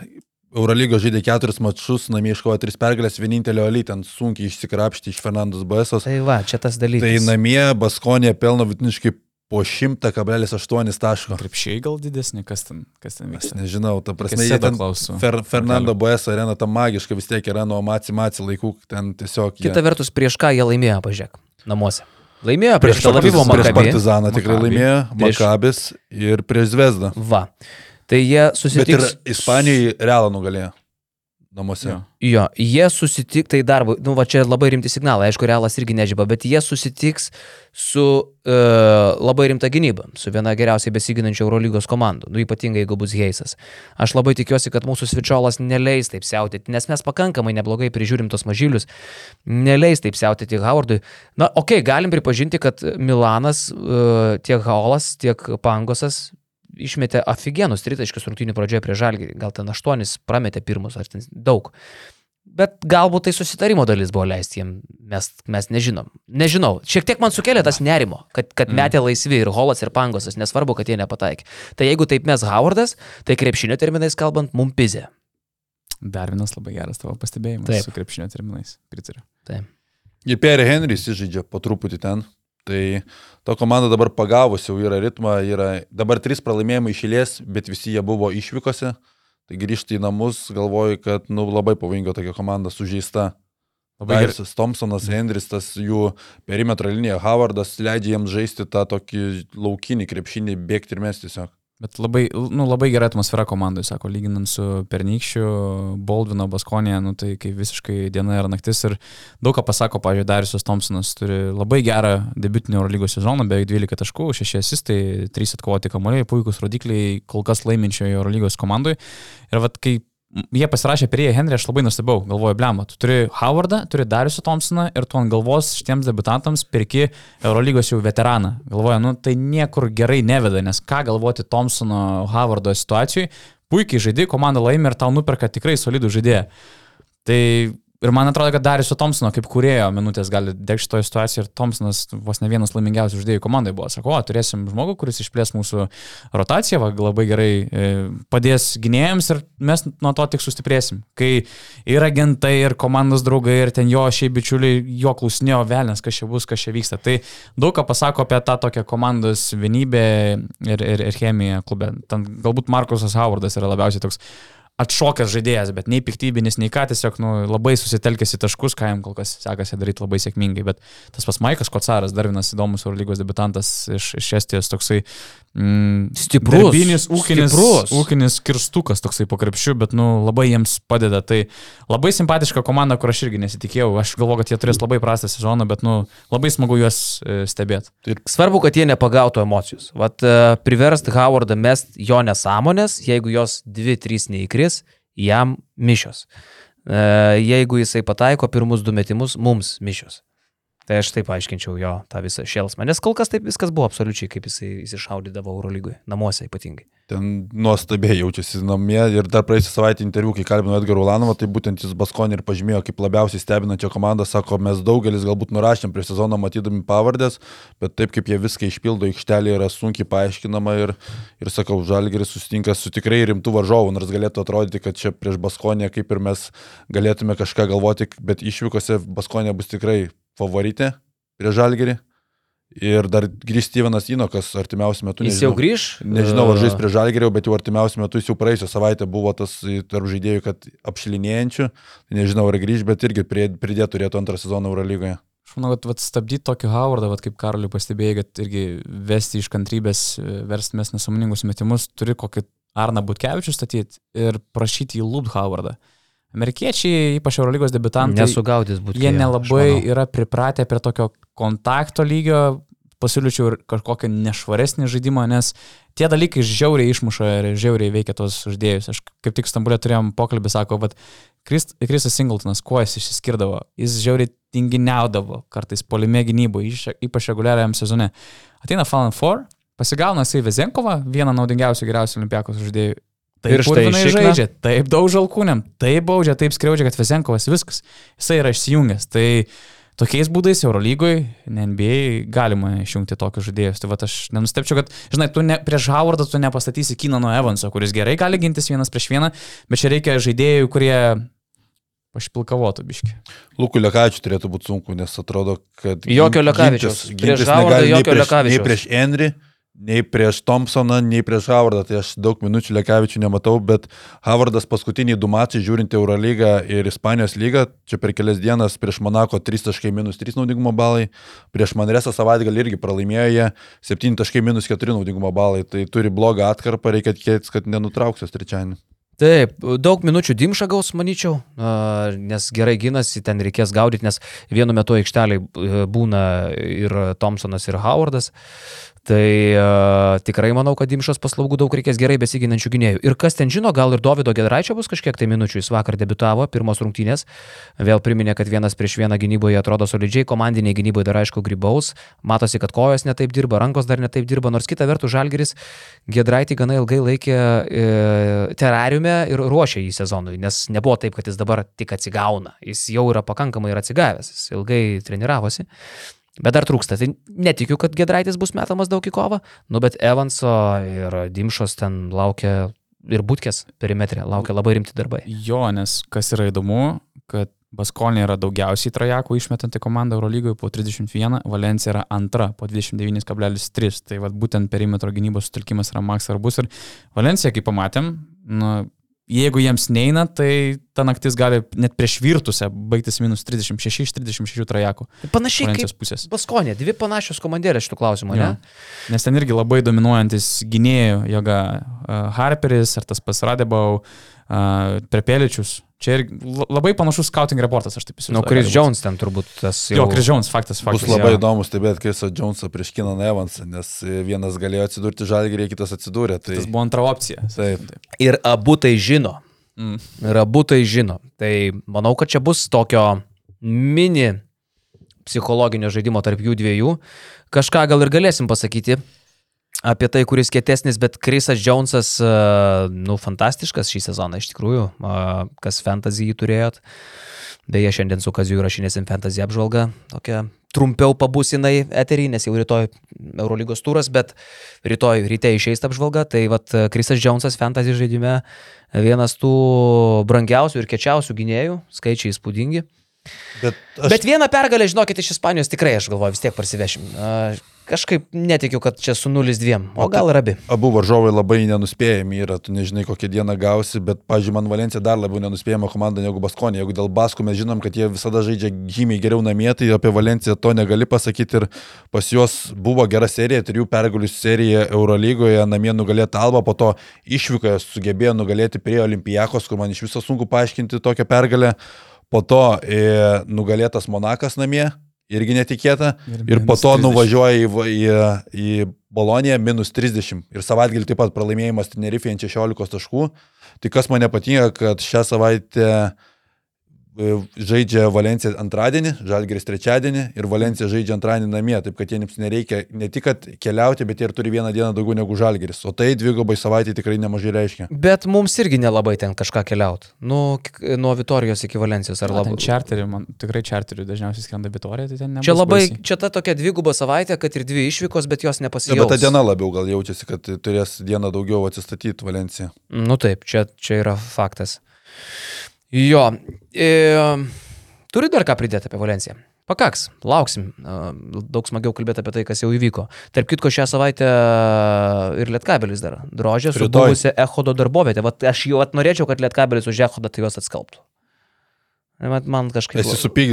Eurolygos žaidė keturis mačus, namie iškovojo tris pergalės, vienintelio Ali ten sunkiai išsikrapšti iš Fernandos Baesos. Tai va, čia tas dalykas. Tai namie Baskonija pelno vidutiniškai po 100,8 taško. Krepšiai gal didesni, kas ten, kas ten Aš vyksta. nežinau, ta prasme, jie ten klausų. Fer, Fernando Baeso arena ta magiška vis tiek yra nuo Maci Maci laikų, ten tiesiog... jie- Kita vertus, prieš ką jie laimėjo, pažiūrėk, namuose. Laimėjo prieš, Tel Avivo partiz, prieš Makabį. Partizaną tikrai Maccabi. laimėjo, Prieš- Makabis ir prieš Zvezdą. Va. Tai jie Bet ir. Ispanijoje realą nugalėjo. Namuose. Jo. Jo, jie susitiks, tai dar, nu va čia labai rimti signalai, aišku, realas irgi nežyba, bet jie susitiks su e, labai rimta gynyba, su viena geriausiai besiginančia Eurolygos komandų, nu ypatingai jeigu bus Heisas. Aš labai tikiuosi, kad mūsų svičiolas neleis taip siautėti, nes mes pakankamai neblogai prižiūrim tos mažylius, neleis taip siautėti Howardui. Na, okei, okay, galim pripažinti, kad Milanas, e, tiek Haulas, tiek Pangosas išmetė aфиgenus tritaškius rungtynių pradžioje prie Žalgirį. Gal ten aštuonis prametė pirmus, ar ten daug. Bet galbūt tai susitarimo dalis buvo leisti jiem, mes, mes nežinom. Nežinau, šiek tiek man sukėlė tas nerimo, kad, kad Mm. metė laisvi ir Holas, ir Pangosas, nesvarbu, kad jie nepataikė. Tai jeigu taip mes Howardas, tai krepšinio terminais kalbant, mumpizė. Dar vienas labai geras tavo pastebėjimas Taip. su krepšinio terminais. Pritariu. Ir Perry Henrys įžaidžia po truputį ten. Tai to komanda dabar pagavus jau yra ritmą, yra dabar trys pralaimėjimai išėlės, bet visi jie buvo išvykose. Tai grįžti į namus, galvoju, kad nu, labai pavojinga tokia komanda sužeista. Labai. Dairis Thompsonas, Hendris, tas jų perimetro linija, Howardas leidžia jiems žaisti tą tokį laukinį krepšinį, bėgti ir mesti tiesiog. Bet labai, nu, labai gera atmosfera komandai, sako, lyginant su pernykščiu Baldvino Baskonė, nu, tai kaip visiškai diena ir naktis. Ir daug ką pasako, pavyzdžiui, Darius Thompsonas turi labai gerą debutinį Eurolygos sezoną, beveik 12 taškų, 6 asistai, 3 atkovoti kamuoliai, puikūs rodikliai kol kas laiminčioje Eurolygos komandai. Ir vad, kai jie pasirašė prie Henry, aš labai nustebau, galvoju, blemba, tu turi Howardą, turi Dariusą Thompsoną ir tu ant galvos šitiems debutantams pirki Eurolygos jau veteraną. Galvoju, nu tai niekur gerai neveda, nes ką galvoti Thompsono Howardo situacijai, puikiai žaidži, komanda laimi ir tau nuperka tikrai solidų žaidėją. Tai Ir man atrodo, kad Dariuso Thompsono kaip kurėjo minutės gali degti šitoje situacijoje ir Thompsonas vos ne vienas laimingiausių žaidėjų komandai buvo. Sako, o, turėsim žmogų, kuris išplės mūsų rotaciją, va, labai gerai e, padės gynėjams ir mes nuo to tik sustiprėsim. Kai ir agentai, ir komandos draugai, ir ten jo šiai bičiuliai, jo klausinėjo velnės, kas čia bus, kas čia vyksta. Tai daug ką pasako apie tą tokią komandos vienybę ir, ir, ir chemiją klube. Ten galbūt Markusas Howardas yra labiausiai toks atšokęs žaidėjas, bet nei piktybinis, nei ką, tiesiog nu, labai susitelkęs į taškus, ką jam kol kas sekasi daryti labai sėkmingai. Bet tas pas Maikas Kocaras, dar vienas įdomus Eurolygos debutantas iš, iš Estijos, toksai mm, Stiprus. darbinis, ūkinis, Stiprus. ūkinis kirstukas toksai po krepšiu, bet nu, labai jiems padeda. Tai labai simpatiška komanda, kur aš irgi nesitikėjau. Aš galvoju, kad jie turės labai prastą sezoną, bet nu, labai smagu juos e, stebėti. Svarbu, kad jie nepagautų emocijos. Vat e, priverst Howardą mest jo nesąmonės, jeigu jos 2-3 neįkris, jam mišios. E, Jeigu jisai pataiko pirmus du metimus, mums mišios. Tai aš taip aiškinčiau jo tą visą šėlsmą. Nes kol kas taip viskas buvo absoliučiai, kaip jisai įsišaudydavo Eurolygoje, namuose ypatingai. Ten nuostabiai jaučiasi namie ir dar praėjusią savaitę interviu, kai kalbino Edgarą Ulanovą, tai būtent jis Baskonį ir pažymėjo kaip labiausiai stebinančią komandą, sako, mes daugelis galbūt nurašėm prieš sezoną matydami pavardės, bet taip kaip jie viską išpildo aikštelė yra sunkiai paaiškinama ir, ir sakau, Žalgeris susitinka su tikrai rimtų varžovų, nors galėtų atrodyti, kad čia prieš Baskonę kaip ir mes galėtume kažką galvoti, bet išvykose Baskonė bus tikrai favoritė prieš Žalgerį. Ir dar grįž Stevenas Inokas artimiausiu metu. Jis jau grįž? Nežinau, ar žais E, prie Žalgerio, bet jau artimiausiu metu jis jau praėjusią savaitę buvo tas tarp žaidėjų, kad apšilinėjančių. Nežinau, ar grįž, bet irgi pridėtų turėtų antrą sezoną Eurolygoje. Aš manau, kad vat, stabdyti tokį Howardą, vat, kaip Karoliu pastebėjai, kad irgi vesti iš kantrybės, e, versti mes nesąmoningus metimus, turi kokį Arną Butkevičių statyti ir prašyti jį lūpt Howardą. Amerikiečiai, ypač Eurolygos debutantai, Nesugaudys būtų. jie nelabai yra pripratę prie tokio kontakto lygio, pasiūlyčiau ir kažkokią nešvaresnį žaidimą, nes tie dalykai žiauriai išmuša ir žiauriai veikia tos žaidėjus. Aš kaip tik Stambulė turėjom pokalbį, sako, bet Krisas Singletonas, kuo jis išsiskirdavo, jis žiauriai tinginiaudavo, kartais polime gynyboje, ypač reguliariam sezone. Ateina Fallen 4, pasigauna jisai Vezenkovą, vieną naudingiausių geriausių olimpiakos žaidėjų. Taip Pirštai purvinai iššikna. žaidžia, taip daug žalkūniam, taip baudžia, taip skriaudžia, kad Vezenkovas viskas. Jisai yra išsijungęs. Tai tokiais būdais Eurolygoje, ne NBA, galima išjungti tokius žaidėjus. Tai va aš nenustepčiau, kad, žinai, tu ne, prieš Howardą tu nepastatysi Kinano Evanso, kuris gerai gali gintis vienas prieš vieną, bet čia reikia žaidėjų, kurie pašpilkavotų biški. Lukų Lekavičių turėtų būti sunku, nes atrodo, kad... Jokio Lekavičiaus. Prieš Howardą jokio prieš- Lekavičiaus. Prieš Henry, nei prieš Thompsoną, nei prieš Howardą. Tai aš daug minučių Lekavičių nematau, bet Howardas paskutiniai du mačai žiūrint Eurolygą ir Ispanijos lygą, čia per kelias dienas prieš Monako 3 taškai minus 3 naudingumo balai, prieš Manresą savaitgalį irgi pralaimėjo jie 7 taškai minus 4 naudingumo balai. Tai turi blogą atkarpą, reikia tikėtis, kad nenutrauksios trečiadienį. Taip, daug minučių dimša gaus, manyčiau, nes gerai gynasi, ten reikės gaudyti, nes vienu metu aikšteliai e, būna ir Thompsonas, ir Howardas. Tai a, tikrai manau, kad dimšos paslaugų daug reikės gerai besiginančių gynėjų. Ir kas ten žino, gal ir Davido Gedraičio bus kažkiek tai minučių, jis vakar debitavo, pirmos rungtynės, vėl priminė, kad vienas prieš vieną gynyboje atrodo solidžiai, komandiniai gynyboje dar aišku grybaus, matosi, kad kojos netaip dirba, rankos dar netaip dirba, nors kita vertus Žalgeris Gedraitį gana ilgai laikė e, terariume ir ruošė jį sezonui, nes nebuvo taip, kad jis dabar tik atsigauna. Jis jau yra pakankamai ir atsigavęs, jis ilgai treniravosi. Bet dar trūksta. Tai netikiu, kad Gedraitis bus metamas daug į kovą, nu bet Evanso ir Dimšos ten laukia ir būtkės perimetrė, laukia labai rimti darbai. Jo, nes kas yra įdomu, kad Baskonė yra daugiausiai trajakų išmetanti komanda Eurolygoje po 31, Valencija yra antra po 29,3. Tai vad būtent perimetro gynybos sutelkimas yra maks svarbus. Ir Valencija, kaip pamatėm, nu, jeigu jiems neina, tai ta naktis gali net prieš virtusę baigtis minus 36 iš 36 trajakų. Panašiai Valencijos kaip pusės. Paskonė, dvi panašios komandėlės šitų klausimų, ne? Jo. Nes ten irgi labai dominuojantis gynėjų joga uh, Harperis ar tas pats Radebau, uh, Prepeličius. Čia ir labai panašus scouting reportas, aš taip įsivaizduoju. Nu, Chris. Jones ten turbūt tas jau. Jo, Chris Jones, faktas, faktas. Bus labai jo. įdomu stebėti Krisą Jonesą prieš Kiną Evansą, nes vienas galėjo atsidurti žalgerį, kitas atsidūrė. Tai... Tas buvo antra opcija. Taip. Ir abu tai žino. Mm. Ir abu tai žino. Tai manau, kad čia bus tokio mini psichologinio žaidimo tarp jų dviejų. Kažką gal ir galėsim pasakyti apie tai, kuris kietesnis, bet Krisas Džonsas, uh, nu, fantastiškas šį sezoną iš tikrųjų, uh, kas fantasy jį turėjot. Beje, šiandien su Kaziu įrašinėsim fantasy apžvalgą, tokia trumpiau pabus jinai eterį, nes jau rytoj Eurolygos turas, bet rytoj ryte išeis apžvalga, tai vad Krisas Džonsas fantasy žaidime vienas tų brangiausių ir kečiausių gynėjų, skaičiai įspūdingi. Bet Aš... Bet vieną pergalę, žinokit, iš Ispanijos tikrai, aš galvoju, vis tiek parsivešim. Kažkaip netikiu, kad čia su 0-2, o gal ir abi. Abu varžovai labai nenuspėjami yra, tu nežinai, kokią dieną gausi, bet, pažiūrėjau, man Valencija dar labiau nenuspėjama komanda negu Baskonė. Jeigu dėl Baskų mes žinom, kad jie visada žaidžia žymiai geriau namie, tai apie Valenciją to negali pasakyti ir pas juos buvo gera serija, trijų pergalių serija Eurolygoje, namie nugalėta Alba, po to išvykoje sugebėjo nugalėti prie Olimpijakos, kur man iš viso sunku paaiškinti tokią pergalę. Po to e, nugalėtas Monakas namie, irgi netikėta. Ir, ir po to 30. nuvažiuoja į, į, į Boloniją minus 30. Ir savaitgalį taip pat pralaimėjimas Tenerifėje 16 taškų. Tai kas man nepatinka, kad šią savaitę E, žaidžia Valencija antradienį, Žalgeris trečiadienį ir Valencija žaidžia antradienį namie, taip kad jiems nereikia ne tik keliauti, bet ir turi vieną dieną daugiau negu Žalgeris, o tai dvigubai savaitė tikrai nemažai reiškia. Bet mums irgi nelabai ten kažką keliauti, nu, nuo Vitorijos iki Valencijos ar labai. Čarterių, man tikrai čarterių dažniausiai skrenda Vitorija, tai ten ne. Čia labai, baisiai. čia ta tokia dviguba savaitė, kad ir dvi išvykos, bet jos nepasijaus. Ja, bet ta diena labiau gal jaučiasi, kad turės dieną daugiau atsistatyti Valencija. Nu taip, čia, čia yra faktas. Jo. E, turi dar ką pridėti apie Valenciją? Pakaks, lauksim. Daug smagiau kalbėti apie tai, kas jau įvyko. Tarp kitko, šią savaitę ir Lietkabelis dar drožė su buvusią Echodo darbovietę. Vat aš jau norėčiau, kad Lietkabelis už Echodą tai juos atskalbtų. Mat, man kažkaip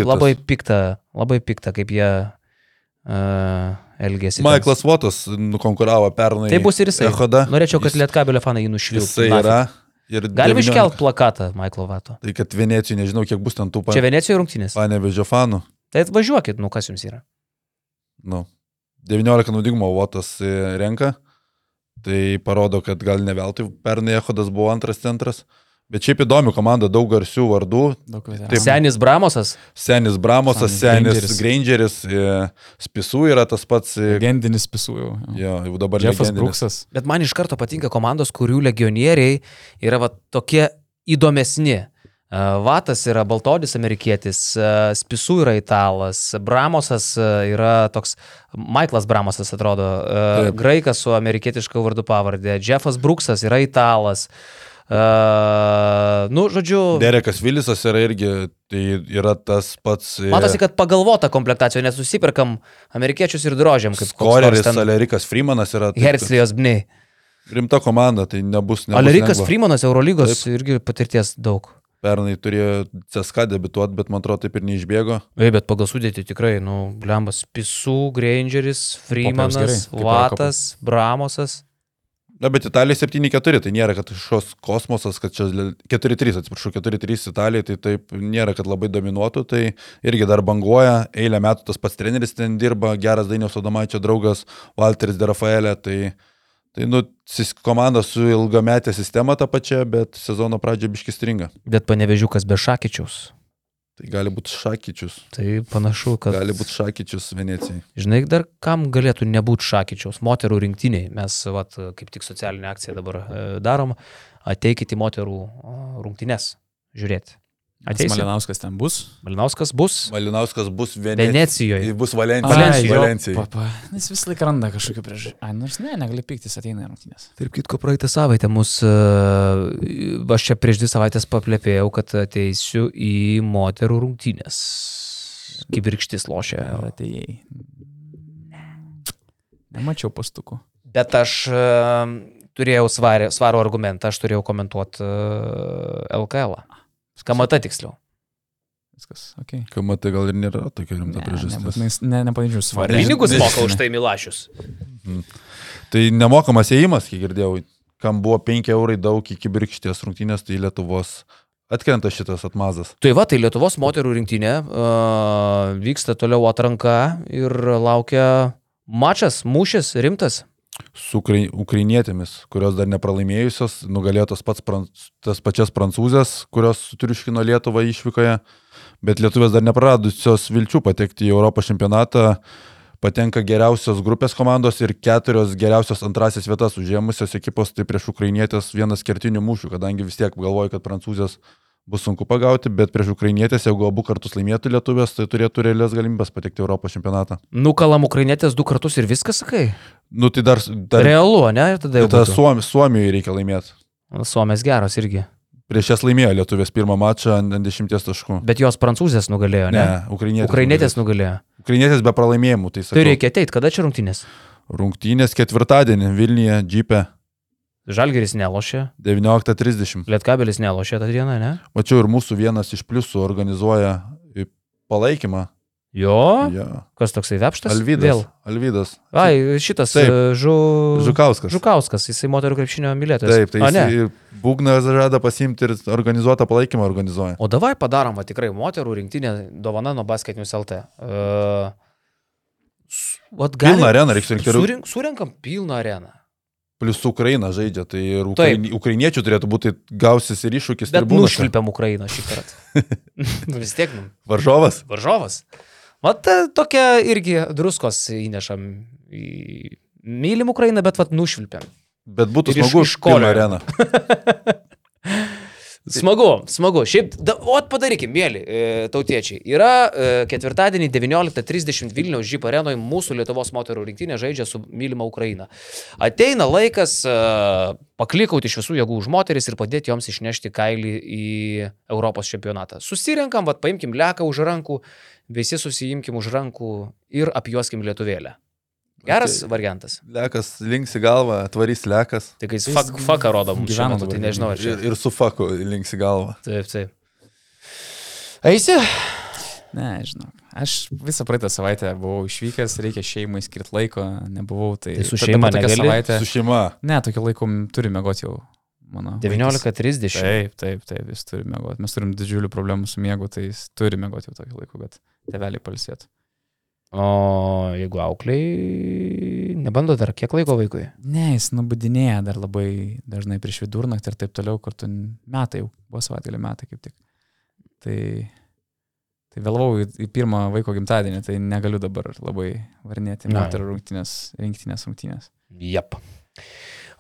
labai pikta, labai pikta, kaip jie uh, elgėsi. Michaelas Votas nukonkuravo pernai. Tai bus ir jisai. Echoda. Norėčiau, kad Lietkabelio fanai jį nušliūtų. Jisai yra. Galim 19... iškelt plakatą Michaelo Vato. Tai kad Venecijoje, nežinau, kiek bus ten tų panų. Čia Venecijoje rungtynės. Panevežio fanų. Tai atvažiuokit, nu kas jums yra. Nu, 19 naudingumo Votas e, renka. Tai parodo, kad gal ne veltui pernai Ehodas buvo antras centras. Bet šiaip įdomi komanda, daug garsių vardų. Daug Taip, senis Bramosas. Senis Bramosas, senis, senis Grangeris, e, Spisų yra tas pats. E, legendinis Spisų jau. Jo, jau dabar Jeffas Bruksas. Bet man iš karto patinka komandos, kurių legionieriai yra va, tokie įdomesni. E, Vatas yra baltodis amerikietis, Spisų yra italas, Bramosas yra toks, Michaelas Bramosas atrodo, Taip. graikas su amerikietiška vardu pavardė, Jeffas Bruksas yra italas. Uh, nu, žodžiu. Derekas Vilisas yra irgi, tai yra tas pats. Matosi, kad pagalvota komplektacija, nes susiperkam amerikiečius ir drožiam, kaip Koreris, ten... Alerikas Freemanas yra. Herslijos Bniai. Rimta komanda, tai nebus. nebus Alerikas lengva. Freemanas, Eurolygos taip. irgi patirties daug. Pernai turėjo CSK debituoti, bet man atrodo taip ir neišbėgo. Ei, bet pagal sudėti tikrai, nu, Blembas, Pisų, Grangeris, Freemanas, Vatas, Bramosas. Na, bet Italija 7-4, tai nėra, kad šios kosmosas, kad čia 4-3, atsiprašau, 4-3 Italijai, tai taip nėra, kad labai dominuotų, tai irgi dar banguoja, eilę metų tas pats treneris ten dirba, geras Dainiaus Odomaičio draugas Walteris De Rafaelė, tai, tai nu, komanda su ilgametė sistema ta pačia, bet sezono pradžia biškis stringa. Bet panevežiukas be Šakyčiaus. Tai gali būti Šakyčius. Tai panašu, kad. Gali būti Šakyčius Venecijai. Žinai, dar kam galėtų nebūti Šakyčiaus? Moterų rinktiniai. Mes, vat, kaip tik socialinę akciją dabar e, darom. Ateikite į moterų rungtynes žiūrėti. Ateis Malinauskas ten bus? Malinauskas bus. Malinauskas bus Venecijoje. Venecijoje. Bus Valencijoje. Valencijoje. Papa. Jis vis laik randa kažkokiu priežastį. Ai, nors ne, negali pyktis, ateina rungtynės. Taip, kitko praeitą savaitę mus, uh, aš čia prieš dvi savaitės paplėpėjau, kad ateisiu į moterų rungtynės. Kibirkštis lošia. Atėjai. Nemačiau pastukų. Bet aš uh, turėjau svarį, svarų argumentą, aš turėjau komentuoti uh, LKL. -ą. Kamata tiksliau. Viskas, ok. Kamata gal ir nėra tokia rimta priežastis. Ne, ne, nepavadinčiau svarbu. Pinigus moka už tai Milašius. Mhm. Tai nemokamas įėjimas, kiek girdėjau, kam buvo 5 eurai daug iki birkšties rungtynės, tai Lietuvos atkrenta šitas atmazas. Tai va, tai Lietuvos moterų rinktinė uh, vyksta toliau atranka ir laukia mačas, mūšis rimtas. Su ukrai- ukrainietėmis, kurios dar nepralaimėjusios, nugalėjo tas, pats, tas pačias prancūzės, kurios triuškino Lietuvą išvykoje, bet lietuvės dar nepraradusios vilčių patekti į Europos čempionatą. Patenka geriausios grupės komandos ir keturios geriausios antrasis vietas užėmusios ekipos, tai prieš ukrainietės vienas kertinių mūšių, kadangi vis tiek galvoju, kad prancūzės bus sunku pagauti, bet prieš ukrainietės, jeigu abu kartus laimėtų lietuvės, tai turėtų realias galimybės patekti Europos čempionatą. Nukalam ukrainietės du kartus ir viskas, sakai? Nu tai dar, dar Realu, ne? Ir tada jau. Ta būtų. Suomi, Suomijoje reikia laimėti. Suomės geros irgi. Prieš jas laimėjo lietuvės pirmą mačą ant ant 10 taškų. Bet jos prancūzės nugalėjo, ne? Ne, ukrainietės. Ukrainietės nugalėjo. Ukrainietės be pralaimėjimų. Tai, Tai sakau, reikia ateiti, kada čia rungtynės? Rungtynės ketvirtadienį Vilniuje, Džipė, Žalgeris nelošė, 19.30. Lietkabelis nelošė tą dieną, ne? Mačiau ir mūsų vienas iš pliusų organizuoja palaikymą. Jo, Ja. kas toksai vepštas? Alvydas. Vėl. Alvydas. Ai, šitas Taip. e, žu... Žukauskas. Žukauskas, jisai moterų krepšinio mylėtojas. Taip, tai A, jis ne. ir būgną žada pasimti ir organizuotą palaikymą organizuoja. O davai padarom, va, tikrai moterų rinktinė dovana nuo basketinius LT. Uh, Vat Pilną areną reikia surinkti. Surink, surinkam pilną areną. Plius Ukraina žaidžia, tai ir Taip. ukraini, ukrainiečių turėtų būti gausis ir iššūkis. Bet nušvilpiam Ukrainą šį kartą. vis tiek, nu, Varžovas? varžovas. Vat e, tokia irgi druskos įnešam į mylim Ukrainą, bet vat nušvilpiam. Bet būtų Ir iš- smagu iš pilną kolio. areną. Smagu, smagu. Šiaip, da, o padarykim, mėly e, tautiečiai. Yra e, ketvirtadienį 19.30 Vilniaus Žyp arenoje mūsų Lietuvos moterų rinktinė žaidžia su mylima Ukraina. Ateina laikas e, paklikauti iš visų jėgų už moteris ir padėti joms išnešti kailį į Europos čempionatą. Susirenkam, vad paimkim leką už rankų, visi susijimkim už rankų ir apjuoskim lietuvėlę. Geras Tai- variantas. Lekas linksi galvą, tvarys lekas. Tai kai fak, faką rodo mums šiuo gyvena metu, tai nežinau, ar čia. Ir, ir su faku linksi galvą. Taip, taip. Eisi? Ne, žinau. Aš visą praeitą savaitę buvau išvykęs, reikia šeimai skirti laiko, nebuvau. Tai, Tai su šeima tokia negali? Savaitė, Su šeima. ne, tokį laiką turi mėgoti jau. Mano vaikas. 19.30. Taip, taip, taip, jis turi mėgoti. Mes turim didžiulių problemų su miegu, tai jis turi mėgoti jau tokį laiką, kad teveliai palsėtų. O jeigu aukliai, nebando dar kiek laiko vaikui? Ne, jis nubudinėja dar labai dažnai prieš vidurnaktį ir taip toliau, kartu metai jau, buvo savaitgalį metai kaip tik. Tai, tai vėlavau į, į pirmą vaiko gimtadienį, tai negaliu dabar labai varnėti moterų rungtynės, rinktinės rungtynės. Jep.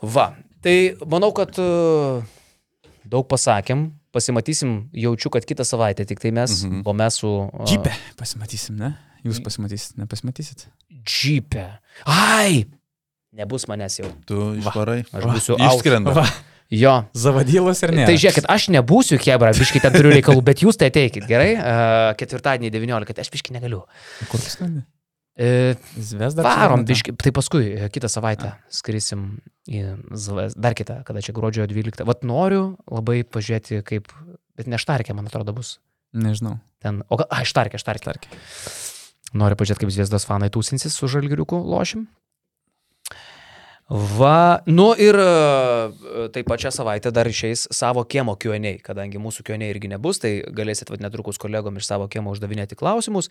Va, tai manau, kad uh, daug pasakėm, pasimatysim, jaučiu, kad kitą savaitę tik tai mes, mhm. O mes su... Džipė, pasimatysim, ne? Jūs pasimatysit, nepasimatysit. Džipė. Ai! Nebus manęs jau. Tu išvarai. Aš būsiu Išskrenda. Va. Jo. Zavadylas ir ne. Tai žiūrėkit, aš nebūsiu Hebra, biškai ten turiu reikalų, bet jūs tai ateikit, gerai? Uh, ketvirtadienį 19, aš biškai negaliu. Kur tu skrendi? Uh, Zvezda. Varom, biški, tai paskui e, kitą savaitę skrisim į Zves, dar kitą, kada čia gruodžio 12. Vat noriu labai pažiūrėti, kaip, bet ne štarkė, man atrodo, bus. Nežinau. Ten, o, gal- ai, štarkė, štarkė. Tarkiai. Noriu pažiūrėti, kaip Zviesdos fanai tūsinsis su žalgiriuku lošim. Va, nu ir e, taip pačią savaitę dar išeis savo kiemo QA, kadangi mūsų QA irgi nebus, tai galėsit vat, netrukus kolegom iš savo kiemo uždavinėti klausimus.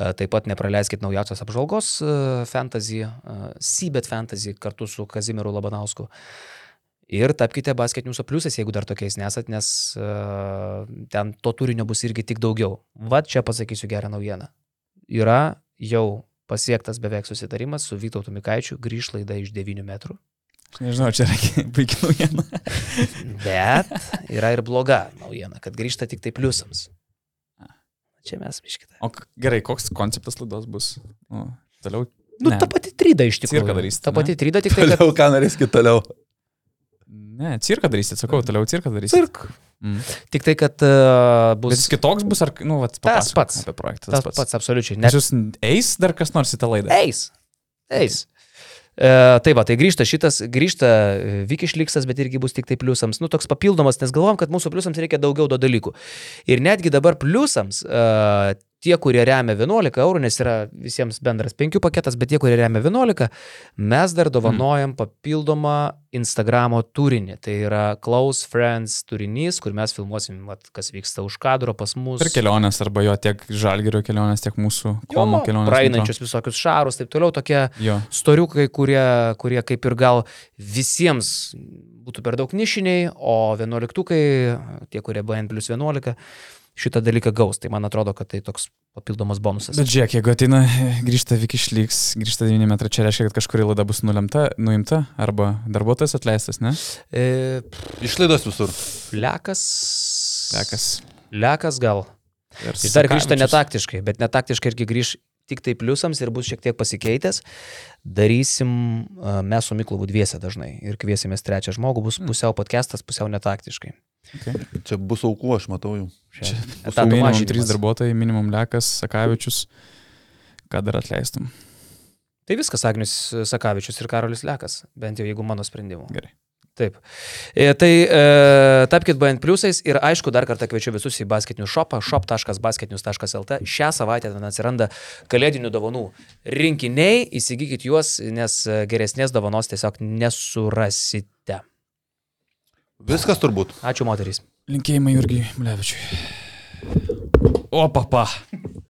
E, Taip pat nepraleiskit naujausios apžvalgos e, fantasy, Seabed fantasy kartu su Kazimiru Labanausku. Ir tapkite basket news'o pliusais, jeigu dar tokiais nesat, nes ten to turinio bus irgi tik daugiau. Vat čia pasakysiu gerą naujieną. Yra jau pasiektas beveik susitarimas su Vytautu Mikaičiu, grįž laida iš 9 metrų. Aš nežinau, čia yra puikia naujiena. Bet yra ir bloga naujiena, kad grįžta tik tai pliusams. Čia mes biškite. O gerai, koks konceptas laidos bus? Nu, toliau. Nu, Ne. ta pati tryda iš tikrųjų. Cirką darysit, Ta ne? pati tryda, tik tai, kad... Toliau, ką norėsit toliau. Ne, cirką darysit, sakau, toliau cirką darysit. Cirk. Mm. Tik tai, kad uh, Bet bus jis kitoks bus, ar, nu, vat, Tas pats. Apie projektą. tas pats, absoliučiai. Nes jūs eis dar kas nors į tą laidą. Eis. Eis. E, tai va, tai grįžta šitas, grįžta e, Vikišliksas, bet irgi bus tik tai pliusams. Nu, toks papildomas, nes galvom, kad mūsų pliusams reikia daugiau do dalykų. Ir netgi dabar pliusams e, tie, kurie remia 11 eurų, nes yra visiems bendras 5 paketas, bet tie, kurie remia 11, mes dar dovanojam papildomą Instagramo turinį. Tai yra Close Friends turinys, kur mes filmuosim, vat, kas vyksta už kadro pas mus. Ir kelionės, arba jo tiek žalgerio kelionės, tiek mūsų komo kelionės. Praeinančius visokius šarus, taip toliau, tokie Jo. storiukai, kurie, kurie kaip ir gal visiems būtų per daug nišiniai, o 11, tie, kurie BN plus 11, šitą dalyką gaus. Tai man atrodo, kad tai toks papildomas bonusas. Bet žiūrėk, jeigu ateina, grįžta Viki išliks, grįžta 9 metrai, čia reiškia, kad kažkuri laida bus nulemta, nuimta, arba darbuotojas atleistas, ne? E, Išlaidos visur. lekas. Lekas. Lekas gal. Ir Jis dar grįžta netaktiškai, bet netaktiškai irgi grįž tik tai pliusams ir bus šiek tiek pasikeitęs. Darysim a, mes su Miklovu dviese dažnai ir kviesimės trečią žmogų, bus pusiau podcastas, pusiau netaktiškai. Čia bus aukų, aš matau jau. Čia minimum. 3 darbuotojai, minimum Lekas, Sakavičius. Ką dar atleistum? Tai viskas, Agnius Sakavičius ir Karolis Lekas, bent jau jeigu mano sprendimu. Gerai. Taip. E, tai e, tapkite BN pliusais ir aišku, dar kartą kviečiu visus į basketinių shopą, shop.basketinius.lt. Šią savaitę ten atsiranda kalėdinių dovanų rinkiniai, įsigykit juos, nes geresnės dovanos tiesiog nesurasite. Viskas turbūt. Ačiū moterys. Linkėjimai Jurgiai Mlevičiui. O, papa.